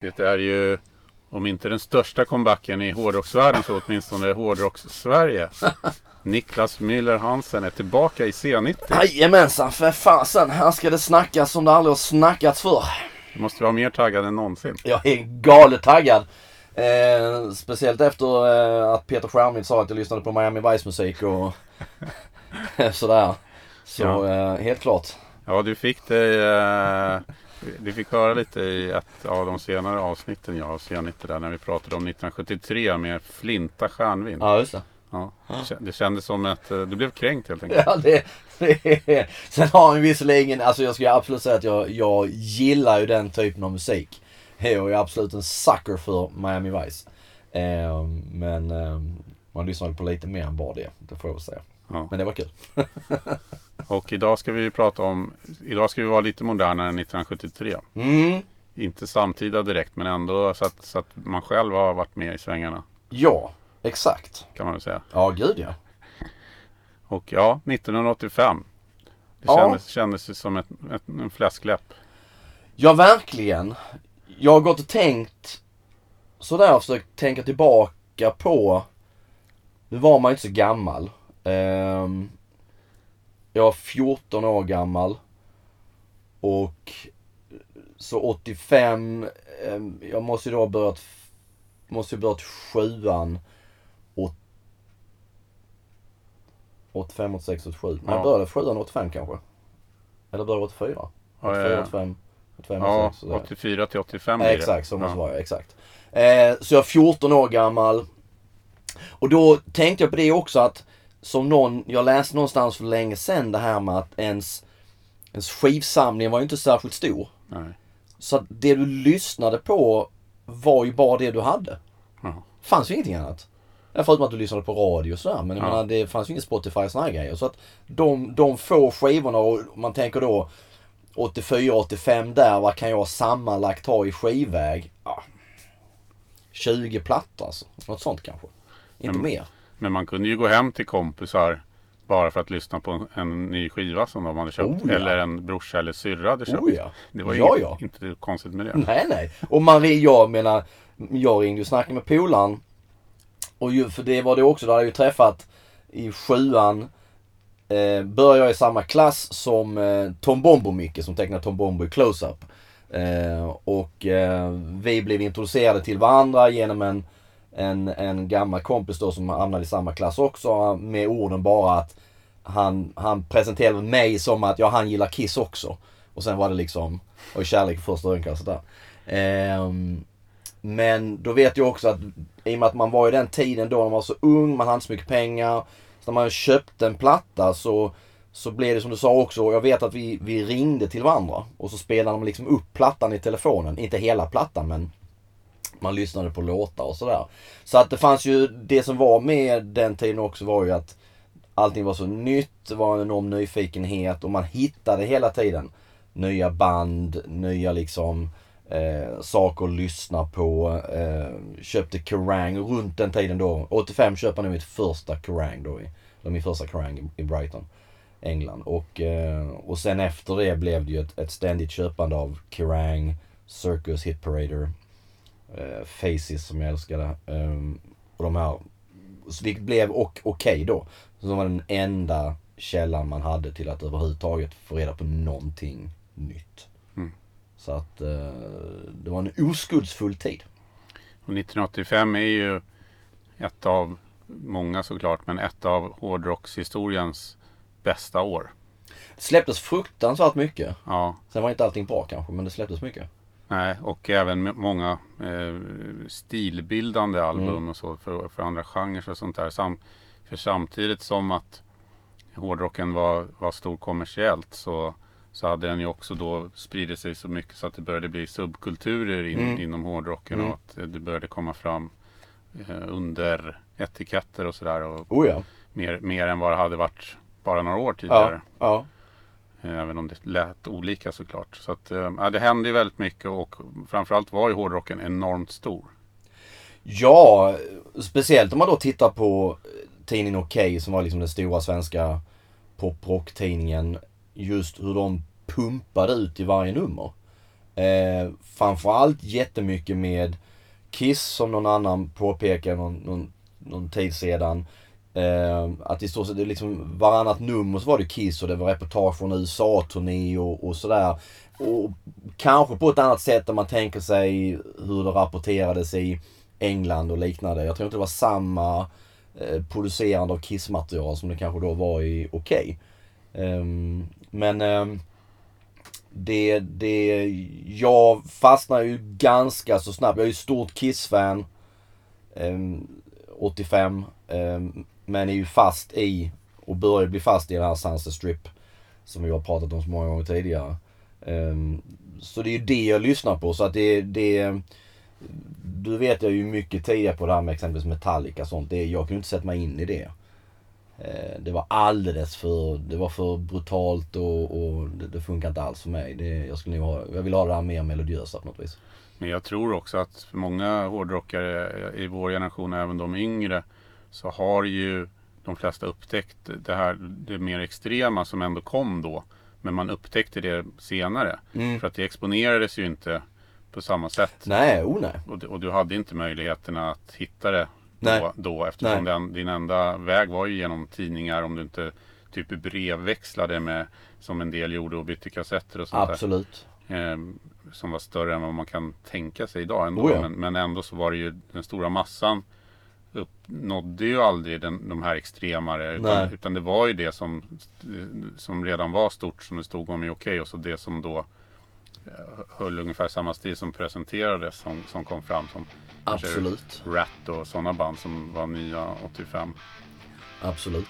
Det är ju, om inte den största comebacken i hårdrocksvärlden så åtminstone hårdrocks-Sverige. Niklas Müller Hansen är tillbaka i C90. Jajamensan, för fasen. Här ska det snackas som det aldrig har snackats för. Du måste vara mer taggad än någonsin. Jag är galet taggad. Eh, speciellt efter eh, att Peter Stjernvild sa att jag lyssnade på Miami Vice musik och sådär. Så Ja. eh, helt klart. Ja, du fick det. Du fick höra lite i ett av de senare avsnitten jag av C90 där när vi pratade om 1973 med Flinta Stjärnvind. Ja, just det. Ja, det kändes som att eh, du blev kränkt helt enkelt. Ja, det, det Sen har ju visserligen, alltså jag ska absolut säga att jag, jag gillar ju den typen av musik. Och jag är absolut en sucker för Miami Vice. Eh, men eh, man lyssnade på lite mer än bara det, det får jag väl säga. Ja. Men det var kul. Och idag ska vi prata om, idag ska vi vara lite modernare än 1973. Mm, Inte samtida direkt men ändå så att, så att man själv har varit med i svängarna ja, exakt. kan man väl säga. Ja, gud ja. Och ja, 1985. Det Ja. kändes, kändes som ett, ett, en fläskläpp. Ja, verkligen. Jag har gått och tänkt sådär och försökt tänka tillbaka på, nu var man ju inte så gammal. Ehm, jag var 14 år gammal. Och så 85, ehm, jag måste ju då ha börjat, måste ju börjat sjuan. åt- 85, 86, 87. Nej, Ja. började sjuan 85 kanske. Eller började 84? Ja, 84, ja, 85, 85, ja 86, sådär. 84 till 85 Ja, blir det. exakt, så måste ja. vara. Exakt. Eh, så jag är 14 år gammal. Och då tänkte jag på det också att som någon, jag läste någonstans för länge sedan det här med att ens, ens skivsamling var ju inte särskilt stor. Nej. Så att det du lyssnade på var ju bara det du hade. Ja. Fanns ju ingenting annat. Förutom att du lyssnade på radio och sådär. Men Ja. menar, det fanns ju inget Spotify och här grejer. Så att de, de få skivorna och man tänker då 84, 85 där. Vad kan jag sammanlagt ha i skivväg? Ja, 20 plattor alltså. Något sånt kanske. Inte Mm. mer. Men man kunde ju gå hem till kompisar bara för att lyssna på en, en ny skiva som de hade köpt. Oh, ja. Eller en brorsa eller syrra hade köpt. Oh, ja. Det var ju Ja, ja. inte konstigt med det. Nej, nej. Och man, jag menar, jag ringde och snackade med polaren. Och ju, för det var det också, då hade jag ju träffat i sjuan. Eh, började jag i samma klass som eh, Tom Bombo Micke som tecknade Tom Bombo i Close-Up. Eh, och eh, vi blev introducerade till varandra genom en, en, en gammal kompis då som hamnade i samma klass också. Med orden bara att han, han presenterade mig som att ja, han gillar Kiss också. Och sen var det liksom, och kärlek i första ögonkastet där. Ehm, men då vet jag också att i och med att man var i den tiden då man var så ung, man hade inte så mycket pengar. Så när man köpte en platta så, så blev det som du sa också, jag vet att vi, vi ringde till varandra. Och så spelade man liksom upp plattan i telefonen. Inte hela plattan men man lyssnade på låtar och sådär. Så att det fanns ju, det som var med den tiden också var ju att allting var så nytt, det var en enorm nyfikenhet och man hittade hela tiden nya band, nya liksom eh, saker att lyssna på. Eh, köpte Kerrang runt den tiden då. 85 köpte jag nog mitt första Kerrang då. I, eller min första Kerrang i, i Brighton, England. Och, eh, och sen efter det blev det ju ett, ett ständigt köpande av Kerrang, Circus, Hit Parader, eh, Faces som jag älskade. Eh, och de här. Det blev och okej då. Så var den enda källan man hade till att överhuvudtaget få reda på någonting nytt. Mm. Så att eh, det var en oskuldsfull tid. Och 1985 är ju ett av många såklart, men ett av hårdrockshistoriens bästa år. Det släpptes fruktansvärt mycket. Ja, Sen var inte allting bra kanske, men det släpptes mycket. Nej, och även många eh, stilbildande album Mm. och så för, för andra genrer och sånt där. Sam, för samtidigt som att hårdrocken var, var stor kommersiellt så, så hade den ju också då spridit sig så mycket så att det började bli subkulturer in, Mm. inom hårdrocken Mm. och att det började komma fram eh, under etiketter och sådär. Och Oh ja. mer, mer än vad det hade varit bara några år tidigare. Ja. ja. Eh, även om det lät olika såklart. Så att, eh, ja, det hände ju väldigt mycket och framförallt var ju hårdrocken enormt stor. Ja, speciellt om man då tittar på eh, tidningen Okej som var liksom den stora svenska poprock-tidningen. Just hur de pumpade ut i varje nummer. Eh, framförallt jättemycket med Kiss som någon annan påpekade någon, någon, någon tid sedan. Eh, att i stort sett liksom varannat nummer så var det Kiss och det var reportage från USA-turné och, och sådär. Och kanske på ett annat sätt än man tänker sig hur det rapporterades i England och liknande. Jag tror inte det var samma eh, producerande av Kiss-material som det kanske då var i OK. Eh, men ehm, det, det, jag fastnar ju ganska så snabbt. Jag är ju stort Kiss-fan. Ehm, um, 85 men är ju fast i och börjar bli fast i den här Sunset Strip. Som vi har pratat om så många gånger tidigare. Ehm, så det är ju det jag lyssnar på. Så att det, det du vet jag ju mycket tidigare på det här med exempelvis Metallica och sånt. Det, jag kunde inte sätta mig in i det. Eh, det var alldeles för, det var för brutalt och, och det, det funkar inte alls för mig. Det, jag, skulle nog ha, jag vill ha det här mer melodiösa på något vis. Men jag tror också att för många hårdrockare i vår generation, även de yngre, så har ju de flesta upptäckt det här det mer extrema som ändå kom då. Men man upptäckte det senare. Mm. För att det exponerades ju inte på samma sätt. Nej, oh nej. Och, och du hade inte möjligheterna att hitta det då, då eftersom den, din enda väg var ju genom tidningar om du inte typ brevväxlade med som en del gjorde och bytte kassetter och sånt Absolut. Där, eh, som var större än vad man kan tänka sig idag ändå. Oh ja. men, men, ändå så var det ju den stora massan uppnådde ju aldrig den, de här extremare. Utan, utan, det var ju det som, som redan var stort som det stod om i Okej okay, och så det som då höll ungefär samma stil som presenterades som, som kom fram. Som Absolut. Rat och sådana band som var nya 85. Absolut.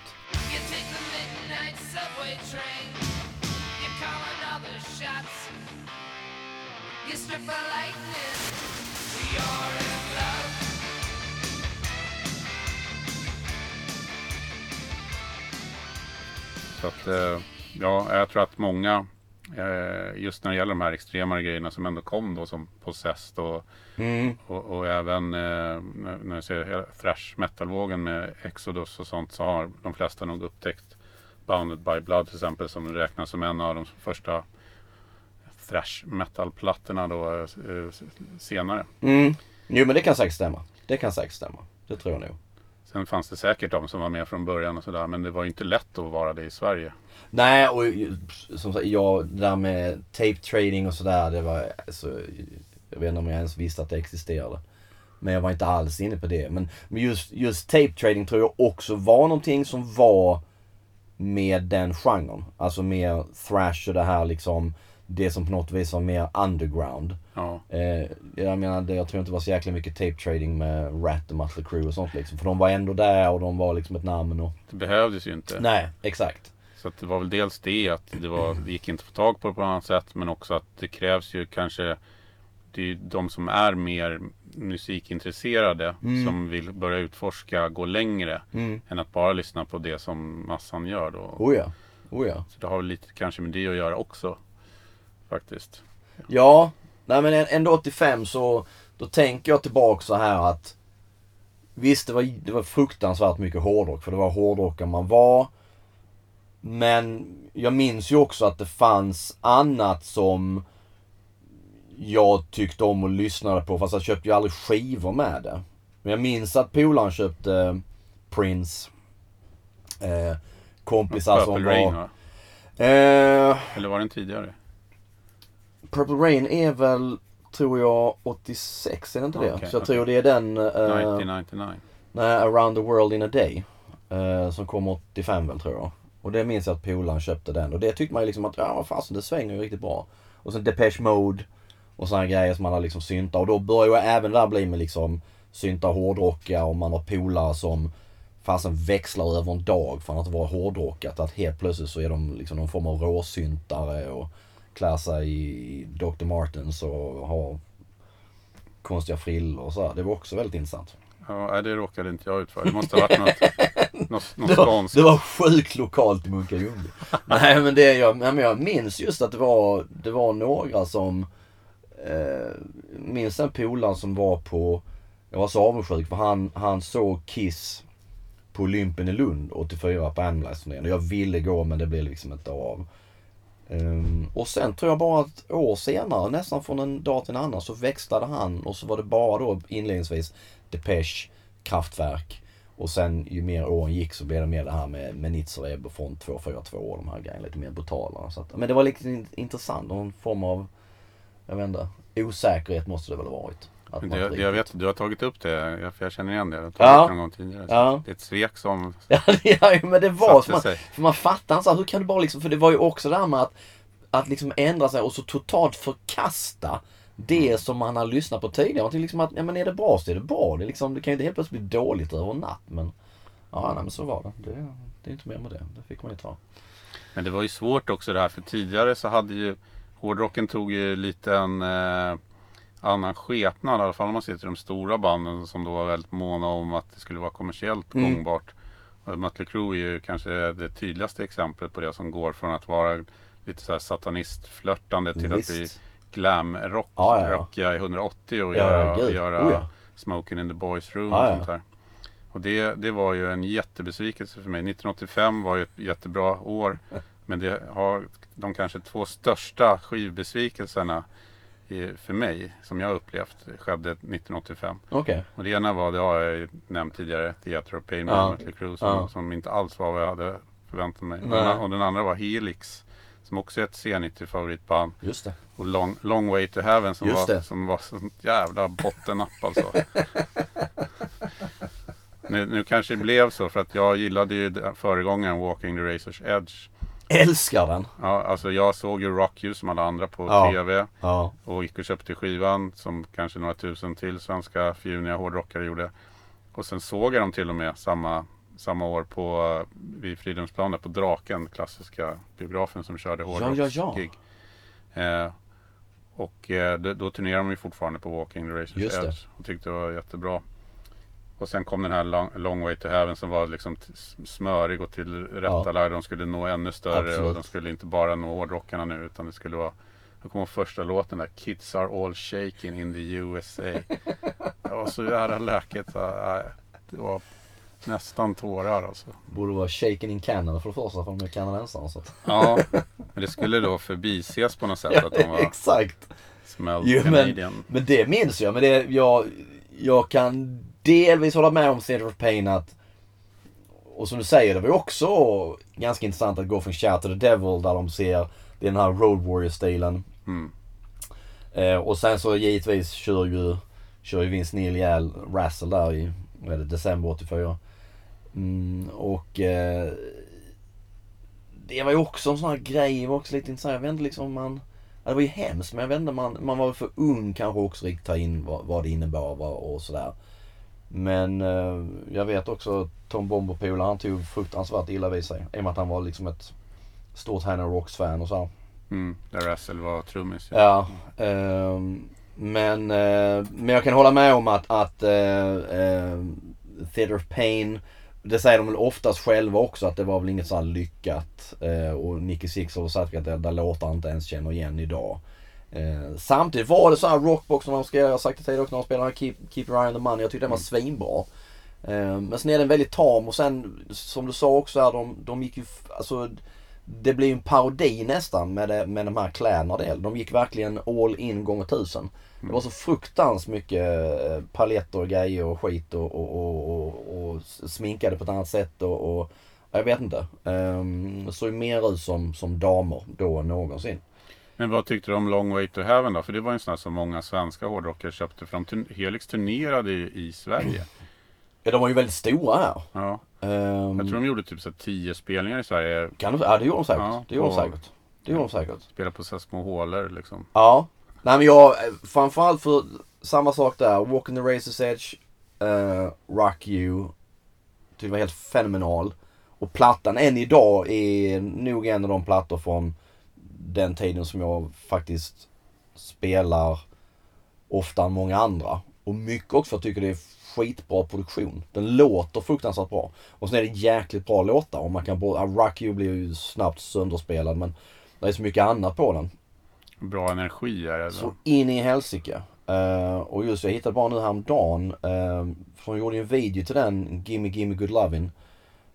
Så att, eh, ja, jag tror att många Eh, just när det gäller de här extremare grejerna som ändå kom då som Possessed och, mm. och, och, även eh, när jag ser thrash metal-vågen med Exodus och sånt så har de flesta nog upptäckt Bounded by Blood till exempel som räknas som en av de första thrash metal-plattorna då senare. Mm. Jo men det kan säkert stämma. Det kan säkert stämma. Det tror jag nog. Sen fanns det säkert de som var med från början och sådär men det var ju inte lätt att vara det i Sverige. Nej, och som sagt, jag, det där med tape trading och sådär, det var alltså, Jag vet inte om jag ens visste att det existerade. Men jag var inte alls inne på det. Men, men just, just tape trading tror jag också var någonting som var med den genren. Alltså mer thrash och det här liksom det som på något vis var mer underground. Ja. Eh, jag menar, jag tror inte det var så jäkla mycket tape trading med Rat och Mötley Crüe och sånt liksom. För de var ändå där och de var liksom ett namn och... Det behövdes ju inte. Nej, exakt. Så det var väl dels det att det, var, det gick inte att få tag på det på något annat sätt. Men också att det krävs ju kanske det är de som är mer musikintresserade mm. som vill börja utforska, gå längre mm. än att bara lyssna på det som massan gör. Då. Oh ja. Oh ja. Så det har lite kanske med det att göra också. Faktiskt. Ja, nej men ändå 85 så då tänker jag tillbaka så här att Visst det var, det var fruktansvärt mycket hårdrock för det var hårdrockare man var. Men jag minns ju också att det fanns annat som jag tyckte om och lyssnade på fast jag köpte ju aldrig skivor med det. Men jag minns att polaren köpte Prince. Eh, kompisar som var... Rain, eh, Eller var den tidigare? Purple Rain är väl, tror jag, 86, är det inte det? Okay, Så jag okay. tror det är den... Uh, 1999? Nej, Around the World in a Day. Uh, som kom 85 väl, tror jag. Och det minns jag att polaren köpte den. Och det tyckte man ju liksom att, ja vad fasen, det svänger ju riktigt bra. Och sen Depeche Mode. Och sådana grejer som man har liksom synta. Och då börjar ju även där bli med liksom synta hårdrocka och man har polare som fasen växlar över en dag från att vara hårdrockat. Att helt plötsligt så är de liksom någon form av råsyntare och klär sig i Dr. Martens och har konstiga frillor och så. Det var också väldigt intressant. Ja, det råkade inte jag ut för. Det måste ha varit något, något, något det, var, det var sjukt lokalt i Munkarljunga. nej, men det jag, men jag minns just att det var, det var några som eh, minns en polare som var på, jag var så avundsjuk för han, han såg Kiss på Olympen i Lund 84 på Animalize-turnén. Och jag ville gå men det blev liksom inte av. Ehm. Och sen tror jag bara ett år senare, nästan från en dag till en annan, så växlade han och så var det bara då inledningsvis Depeche, Kraftwerk. Och sen ju mer åren gick så blev det mer det här med, med Nitzereb och från 242 och de här grejerna lite mer brutala. Så att, men det var lite intressant, någon form av, jag vet inte, osäkerhet måste det väl ha varit. Att det, det jag riktigt- vet, du har tagit upp det, jag- för jag känner igen det. Du har tagit Ja. det någon gång tidigare. Ja. Det är ett svek som Ja, men det var som man, för man fattar inte hur kan du bara liksom, för det var ju också det här med att, att liksom ändra sig och så totalt förkasta det Mm. som man har lyssnat på tidigare. Man tycker liksom att, ja men är det bra så är det bra. Det, liksom, det kan ju inte helt plötsligt bli dåligt över en natt. Men, ja nej, men så var det. det. Det är inte mer med det. Det fick man ju ta. Men det var ju svårt också det här för tidigare så hade ju hårdrocken tog ju lite en eh, annan skepnad i alla fall om man ser till de stora banden som då var väldigt måna om att det skulle vara kommersiellt Mm. gångbart. Mötley Crüe är ju kanske det tydligaste exemplet på det som går från att vara lite så här satanistflörtande till att bli Visst. glamrock Ja, ja, ja. i 180 och Ja, göra, gud. göra Oh, ja. Smoking in the Boys Room Ja, och ja. sånt där. Och det, det var ju en jättebesvikelse för mig. 1985 var ju ett jättebra år. Men det har de kanske två största skivbesvikelserna i, för mig som jag upplevt skedde 1985. Okej. Och det ena var, det har jag nämnt tidigare, Theater of Pain med. Mötley Crüe som, Ja. som inte alls var vad jag hade förväntat mig. Den, och den andra var Helix som också är ett C90 favoritband. Just det. Och Long, Long Way to Heaven som Just var, det. som var sånt jävla bottennapp alltså. nu, nu kanske det blev så för att jag gillade ju föregångaren Walking the Razor's Edge. Älskar den. Ja, alltså jag såg ju Rock You som alla andra på Ja. TV. Ja. Och gick och köpte skivan som kanske några tusen till svenska fjuniga hårdrockare gjorde. Och sen såg jag dem till och med samma, samma år på, eh, vid Fridhemsplan på Draken, klassiska biografen som körde Ja, ja, ja. hårdrocksgig. Eh, och eh, då, turnerade de ju fortfarande på Walking the det. Edge. Och tyckte det var jättebra. Och sen kom den här long, long Way to Heaven som var liksom smörig och tillrättalagd. De skulle nå ännu större Absolut. och de skulle inte bara nå hårdrockarna nu utan det skulle vara jag kommer ihåg första låten där Kids are all shaking in the USA. Det var så jävla läkigt. äh, Det var nästan tårar alltså. Borde vara shaken in Canada för det första för de är kanadensare. Så. Ja, men det skulle då förbises på något sätt att de var exakt. smelled Jo, men- Canadian. Men det minns jag. Men det, jag, jag kan delvis hålla med om Theatre of Pain att och som du säger, det var ju också ganska intressant att gå från Shout to the Devil där de ser det är den här Road Warrior-stilen. Mm. Eh, och sen så givetvis kör ju, kör ju Vince Neil ihjäl Razzle där i vad är det, december 84. Mm, och eh, det var ju också en sån här grej, var också lite intressant. Jag vet inte liksom om man... Det var ju hemskt men jag vet inte, man, man var för ung kanske också riktigt ta in vad, vad det innebar och sådär. Men eh, jag vet också Tom Bomber Pola han tog fruktansvärt illa vid sig. I och med att han var liksom ett stort Hannah Rocks-fan och så. här. Mm, där Russell var trummis. ja. Ja, ehm, men, eh, men jag kan hålla med om att, att uh, Theatre of Pain, det säger de väl oftast själva också att det var väl inget så här lyckat. Eh, och Nicky Six har sagt att det där låtar inte ens känner igen idag. Eh, samtidigt var det så här rockbox när de skrev, jag har sagt det tidigare också när de spelade Keep, Keep Your Eye on the Money. Jag tyckte den var svinbra. Eh, men sen är den väldigt tam och sen som du sa också här, de, de gick ju, alltså det blir ju en parodi nästan med, det, med de här kläderna. De gick verkligen all in gånger tusen. Det var så fruktansvärt mycket eh, paletter och grejer och skit och, och, och, och, sminkade på ett annat sätt och, jag vet inte. Um, såg ju mer ut som, som damer då än någonsin. Men vad tyckte du om Long Way to Heaven då? För det var ju en sån här som många svenska hårdrockare köpte. För de turn- Helix turnerade ju i Sverige. Ja, de var ju väldigt stora här. Ja, Um, jag tror de gjorde typ så tio spelningar i Sverige. kan du, ja, det gjorde de säkert. Ja, det gjorde de säkert. Det gjorde de säkert. Spelade på så små hålor liksom. Ja. Nej men jag, eh, framförallt för samma sak där. Walking the Razor's Edge, uh, Rock You. Tyckte det var helt fenomenal. Och plattan än idag är nog en av de plattor från den tiden som jag faktiskt spelar oftare än många andra. Och mycket också för att jag tycker det är skitbra produktion. Den låter fruktansvärt bra. Och sen är det jäkligt bra låtar. Och man kan både, Rock You blir ju snabbt sönderspelad men det är så mycket annat på den. Bra energi är det. Så då. in i helsike. Eh, och just jag hittade bara nu häromdagen. Uh, för de gjorde ju en video till den, Gimme Gimme Good Lovin'.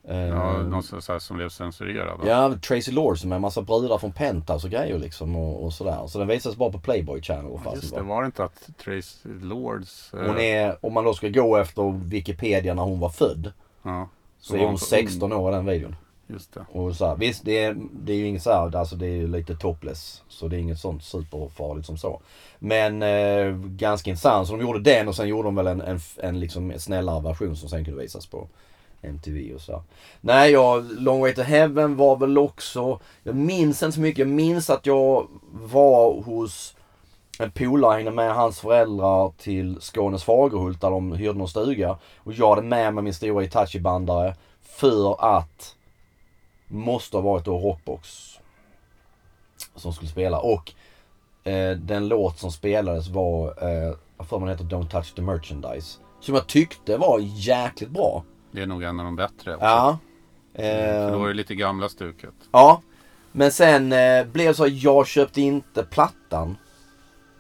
Ja, någon så så här som blev censurerad. Ja, Tracy Lords med en massa brudar från Penthouse och grejer liksom och, och sådär. Så den visas bara på Playboy Channel Ja, Just det, var det inte att Tracy Lords... eh, Hon är, om man då ska gå efter Wikipedia när hon var född, Ja, så var är hon hon så 16 år i den videon. just det. Och så här, visst, det är, det är ju inget så här, alltså det är ju lite topless. Så det är inget sånt superfarligt som så. Men eh, ganska intressant. Så de gjorde den och sen gjorde de väl en, en, en liksom snällare version som sen kunde visas på MTV och så. Nej, jag, Long Way to Heaven var väl också, jag minns inte så mycket. Jag minns att jag var hos en polare hängde med hans föräldrar till Skånes Fagerhult där de hyrde någon stuga. Och jag hade med mig min stora Itachi-bandare för att måste ha varit då Rockbox som skulle spela. Och eh, den låt som spelades var, eh, jag får man heter Don't Touch the Merchandise. Som jag tyckte var jäkligt bra. Det är nog en av de bättre också. Ja. För då Eh, är det lite gamla stuket. ja. Men sen eh, blev så att jag köpte inte plattan.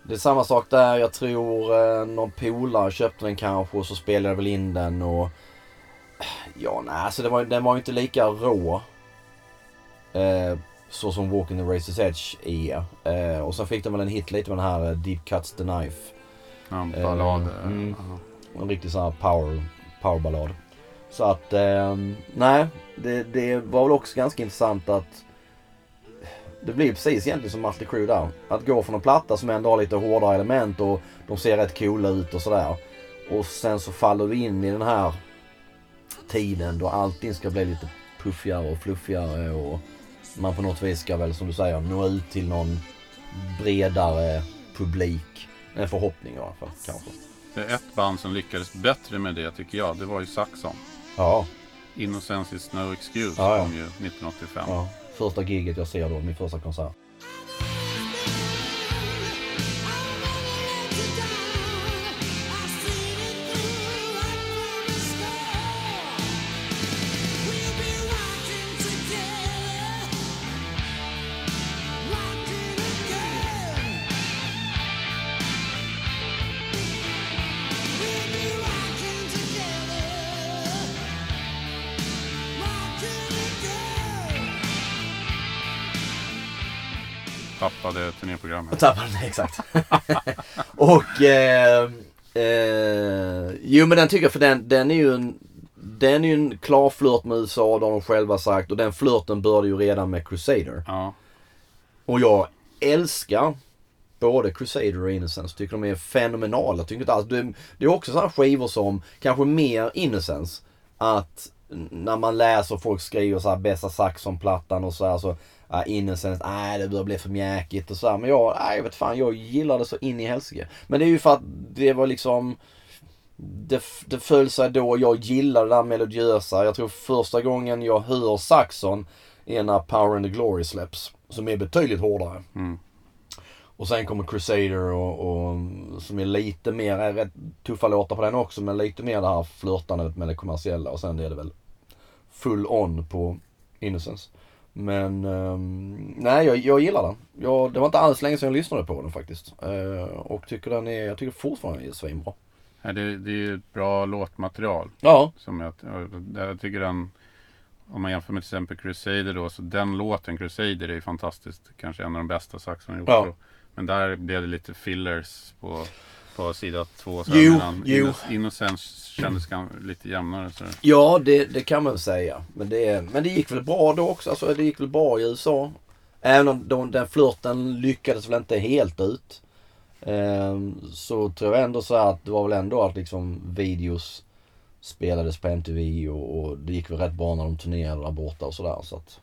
Det är samma sak där. Jag tror eh, någon polare köpte den kanske och så spelade jag väl in den och... Ja, nej, alltså det var, den var ju inte lika rå. Eh, så som Walking the Razor's Edge är. Eh, och sen fick de väl en hit lite med den här eh, Deep Cuts the Knife. Ja, ballad. Eh, mm. En riktig sån här power, powerballad. Så att, eh, nej. Det, det var väl också ganska intressant att det blir precis egentligen som Master Crew där. Att gå från en platta som ändå har lite hårdare element och de ser rätt coola ut och sådär. Och sen så faller du in i den här tiden då allting ska bli lite puffigare och fluffigare och man på något vis ska väl som du säger nå ut till någon bredare publik. En förhoppning i alla fall kanske. Det är ett band som lyckades bättre med det tycker jag. Det var ju Saxon. Ja, Innocence is no excuse Ja, ja. kom ju 1985. ja. Första giget jag ser då, min första konsert. Tappade turnéprogrammet. Tappade den, exakt. och eh, eh, jo men den tycker jag för den, den är ju en den är ju en klar flört med USA, det har de själva sagt. Och den flörten började ju redan med Crusader. Ja, Och jag älskar både Crusader och Innocence. Tycker de är fenomenala. Tycker inte alls, det, det är också sådana skivor som, kanske mer Innocence. Att när man läser folk skriver så här bästa Saxon-plattan och så här så Ja, Innocence, nej det börjar bli för mjäkigt och så här. Men jag, nej jag vet fan, jag gillar det så in i helsike. Men det är ju för att det var liksom det, det föll sig då, jag gillar det där melodiösa. Jag tror första gången jag hör Saxon är när Power and the Glory släpps. Som är betydligt hårdare. Mm. Och sen kommer Crusader och, och som är lite mer, är rätt tuffa låtar på den också men lite mer det här flörtandet med det kommersiella och sen är det väl full on på Innocence. Men ehm, nej jag, jag gillar den. Jag, det var inte alls länge sedan jag lyssnade på den faktiskt. Eh, och tycker den är, jag tycker fortfarande den är svinbra. Ja, det, det är ju ett bra låtmaterial. Ja, Som jag, jag tycker den, om man jämför med till exempel Crusader då, så den låten Crusader är ju fantastiskt. Kanske en av de bästa Saxon gjort. Ja. Men där blev det lite fillers på, på sida två. Så Jo, medan jo. Inno- Innocence kändes lite jämnare. Så. Ja, det, det kan man säga. Men det, men det gick väl bra då också. Alltså, det gick väl bra i USA. Även om de, den flörten lyckades väl inte helt ut. Ehm, så tror jag ändå så här att det var väl ändå att liksom videos spelades på MTV och, och det gick väl rätt bra när de turnerade där borta och sådär. Så att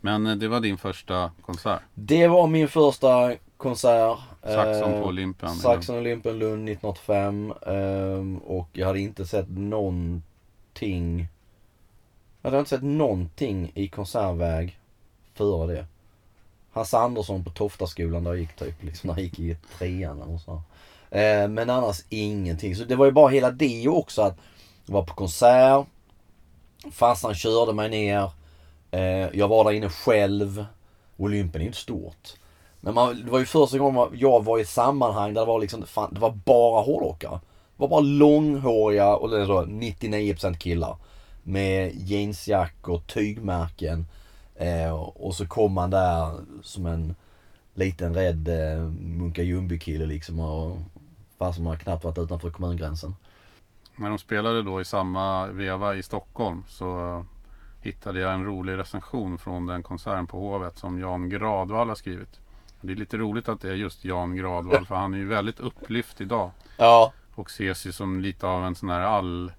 Men eh, det var din första konsert. det var min första konsert. Saxon Eh, på Olympian. Saxon Olympian Lund 1985. ehm, och jag hade inte sett någonting. Jag hade inte sett någonting i konsertväg före det. Hasse Andersson på Toftaskolan där jag gick typ, liksom när jag gick i trean eller så. Eh, men annars ingenting. Så det var ju bara hela det också att jag var på konsert. Farsan körde mig ner. Eh, jag var där inne själv. Olympen är ju inte stort. Men man, det var ju första gången jag var i ett sammanhang där det var liksom, fan, det var bara hårdrockare. Det var bara långhåriga och det så 99% killar. med jeansjackor, tygmärken. Eh, och så kom man där som en liten rädd eh, Munka Ljungby-kille liksom. Och, fast man knappt varit utanför kommungränsen. När de spelade då i samma veva i Stockholm så eh, hittade jag en rolig recension från den konserten på Hovet som Jan Gradvall har skrivit. Det är lite roligt att det är just Jan Gradvall för han är ju väldigt upplyft idag. Ja. Och ses ju som lite av en sån här all,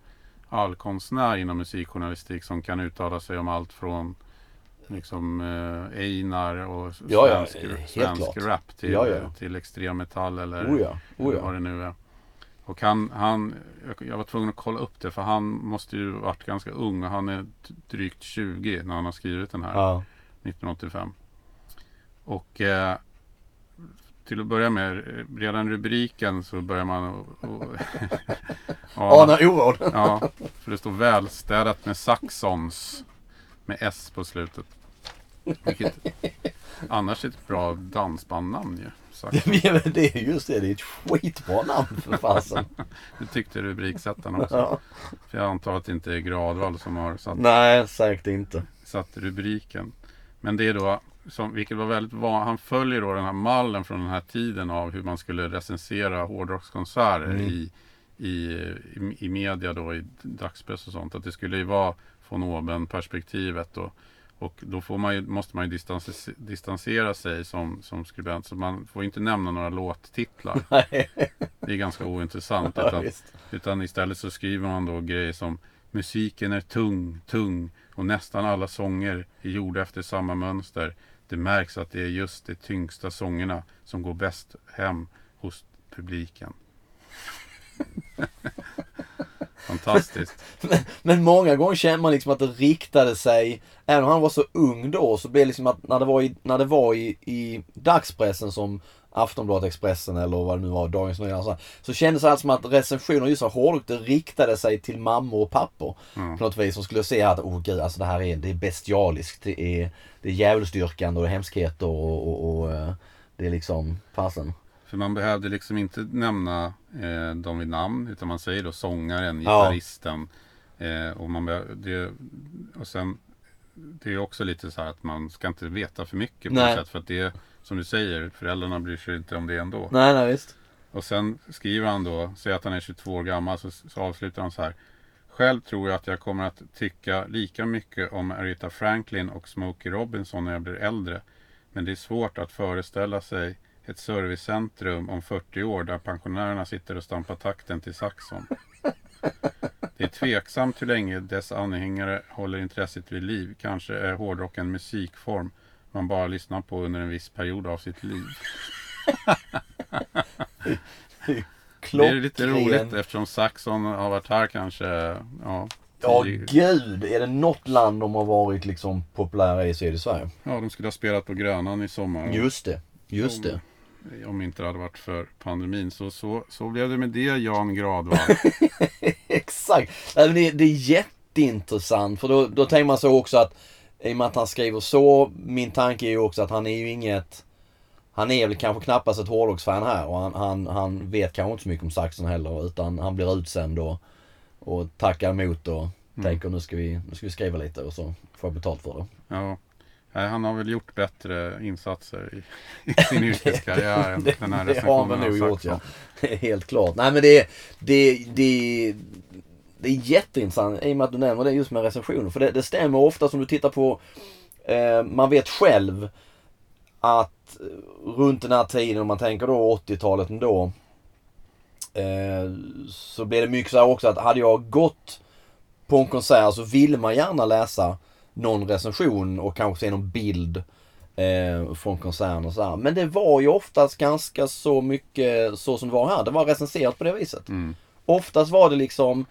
allkonstnär inom musikjournalistik som kan uttala sig om allt från liksom eh, Einar och Ja, ja, svensk, rap till, Ja, ja. till extrem metall eller, Oh ja, oh ja. vad det nu är. Och han, han, jag- var tvungen att kolla upp det för han måste ju varit ganska ung och han är drygt 20 när han har skrivit den här. Ja. 1985. Och eh, till att börja med, eh, redan rubriken så börjar man och, Ana oråd. ja, för det står välstädat med Saxons med S på slutet. Vilket annars är ett bra dansbandnamn ju. Ja, det är just det. Det är ett skitbra namn för fasen. Det tyckte rubriksättarna också. Ja. För jag antar att det inte är Gradvall som har satt Nej, säkert inte. satt rubriken. Men det är då, som, vilket var väldigt van, han följer då den här mallen från den här tiden av hur man skulle recensera hårdrockskonserter Mm. i, i, i, i media då, i dagspress och sånt. Att det skulle ju vara von oben perspektivet och, och då får man ju, måste man ju distanse, distansera sig som, som skribent. Så man får inte nämna några låttitlar. Nej, Det är ganska ointressant. Utan, utan istället så skriver man då grejer som Musiken är tung, tung och nästan alla sånger är gjorda efter samma mönster. Det märks att det är just de tyngsta sångerna som går bäst hem hos publiken. Fantastiskt. Men många gånger känner man liksom att det riktade sig, även om han var så ung då, så blev det liksom att när det var i, när det var i, i dagspressen som Aftonbladet, Expressen eller vad det nu var, Dagens Nyheter. Så, så kändes det allt som att recensioner just av hårdrock, riktade sig till mammor och pappor. Ja. På något vis. Som skulle se att, åh gud, alltså det här är, det är bestialiskt. Det är, det är djävulsdyrkande och det är hemskheter och, och, och eh, det är liksom, fasen. För man behövde liksom inte nämna eh, dem vid namn utan man säger då sångaren, Ja. gitarristen. Eh, och, man be- det, och sen Det är också lite så här att man ska inte veta för mycket på Nej. något sätt. För att det som du säger, föräldrarna bryr sig inte om det ändå. Nej, nej visst. Och sen skriver han då, säger att han är 22 år gammal, så, så avslutar han så här. Själv tror jag att jag kommer att tycka lika mycket om Aretha Franklin och Smokey Robinson när jag blir äldre. Men det är svårt att föreställa sig ett servicecentrum om 40 år där pensionärerna sitter och stampar takten till saxon. Det är tveksamt hur länge dess anhängare håller intresset vid liv. Kanske är hårdrock en musikform man bara lyssnar på under en viss period av sitt liv. Det är lite roligt eftersom Saxon har varit här kanske, ja, Ja, gud. Är det något land de har varit liksom populära i så är det Sverige. ja, de skulle ha spelat på Grönan i sommar. Just det. Just det. Om inte det hade varit för pandemin. Så, så, så blev det med det Jan Gradvall. Exakt. Det är jätteintressant. För då, då tänker man så också att i och med att han skriver så, min tanke är ju också att han är ju inget han är väl kanske knappast ett hårdrocksfan här och han, han, han vet kanske inte så mycket om saxen heller utan han blir utsänd och, och tackar emot och tänker nu ska, vi, nu ska vi skriva lite och så får jag betalt för det. Ja. Han har väl gjort bättre insatser i, i sin yrkeskarriär än den här det har han väl recensionen nog gjort Saxon. ja. Helt klart. Nej men det, det, det, det är jätteintressant i och med att du nämner det just med recensioner. För det, det stämmer ofta som du tittar på, eh, man vet själv att eh, runt den här tiden, om man tänker då 80-talet ändå, eh, så blev det mycket så här också att hade jag gått på en konsert så vill man gärna läsa någon recension och kanske se någon bild eh, från konserten och så här. Men det var ju oftast ganska så mycket så som det var här. Det var recenserat på det viset. Mm. Oftast var det liksom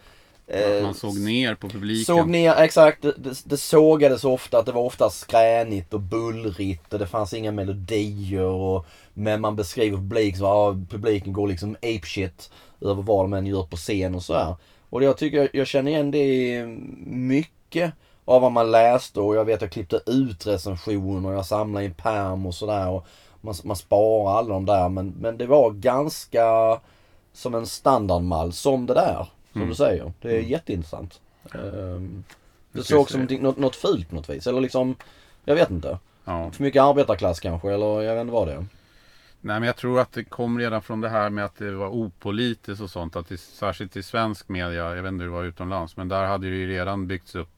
eh, Man såg ner på publiken. Såg ner, exakt. Det, det, det sågades ofta att det var ofta skränigt och bullrigt och det fanns inga melodier. Och, men man beskriver publik så ja, publiken går liksom apeshit över vad de än gör på scen och sådär. Och jag tycker jag känner igen det mycket av vad man läste och jag vet jag klippte ut recensioner och jag samlade i en pärm och sådär. Man, man sparar alla de där men, men det var ganska som en standardmall som det där. Som Mm. du säger. Det är Mm. jätteintressant. Ehm, Det såg se. som något, något fult på något vis. Eller liksom, jag vet inte. Ja. För mycket arbetarklass kanske, eller jag vet inte vad det är. Nej men jag tror att det kom redan från det här med att det var opolitiskt och sånt. Att det, särskilt i svensk media, jag vet inte hur det var utomlands. Men där hade det ju redan byggts upp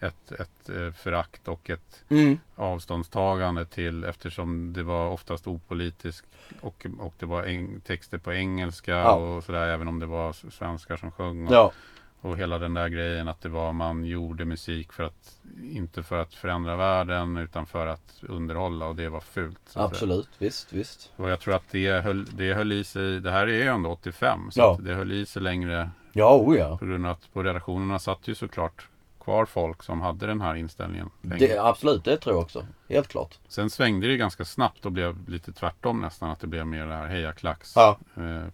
ett, ett eh, förakt och ett Mm. avståndstagande till eftersom det var oftast opolitiskt och, och det var eng, texter på engelska Ja. och sådär även om det var svenskar som sjöng. Och, Ja, och hela den där grejen att det var man gjorde musik för att inte för att förändra världen utan för att underhålla och det var fult. att säga. absolut. Visst, visst. Och jag tror att det höll, det höll i sig, det här är ju ändå 85 så Ja. det höll i sig längre Ja, oh ja. på grund av att på redaktionerna satt ju såklart kvar folk som hade den här inställningen. länge. Det, absolut, det tror jag också. Helt klart. Sen svängde det ganska snabbt och blev lite tvärtom nästan. Att det blev mer det här hejaklacks Ja. eh,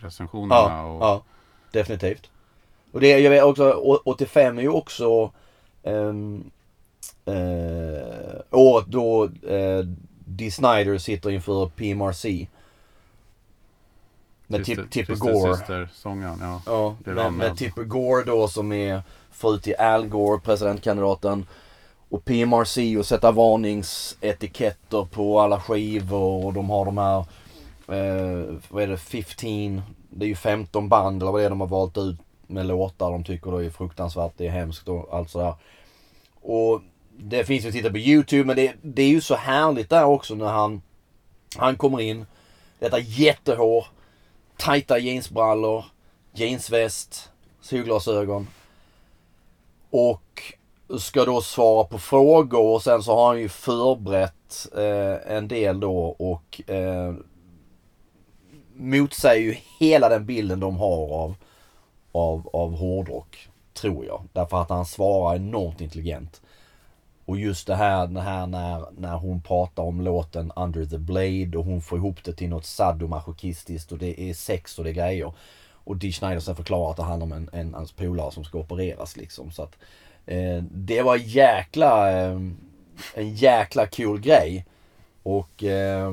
recensionerna. Ja, och, ja. Definitivt. Och det, jag vet också, å- 85 är ju också um, uh, året då uh, Dee Snider sitter inför PMRC. Med Tip, Tipper Gore. Sister-sångaren, ja. Ja, med, med Tipper Gore då som är fru till Al Gore, presidentkandidaten. Och PMRC och sätta varningsetiketter på alla skivor och de har de här, eh, vad är det, 15, det är ju 15 band eller vad det är de har valt ut med låtar de tycker då är fruktansvärt, det är hemskt och allt sådär. Och det finns ju att titta på YouTube men det, det är ju så härligt där också när han, han kommer in, detta jättehår, tajta jeansbrallor, jeansväst, solglasögon. Och ska då svara på frågor och sen så har han ju förberett eh, en del då och eh, motsäger ju hela den bilden de har av, av, av hårdrock. Tror jag. Därför att han svarar enormt intelligent. Och just det här, det här när, när hon pratar om låten Under the Blade och hon får ihop det till något sadomasochistiskt och det är sex och det är grejer. Och Dee Schneider sen förklarar att det handlar om en, en hans polare som ska opereras liksom. Så att, eh, det var jäkla, eh, en jäkla cool grej. Och eh,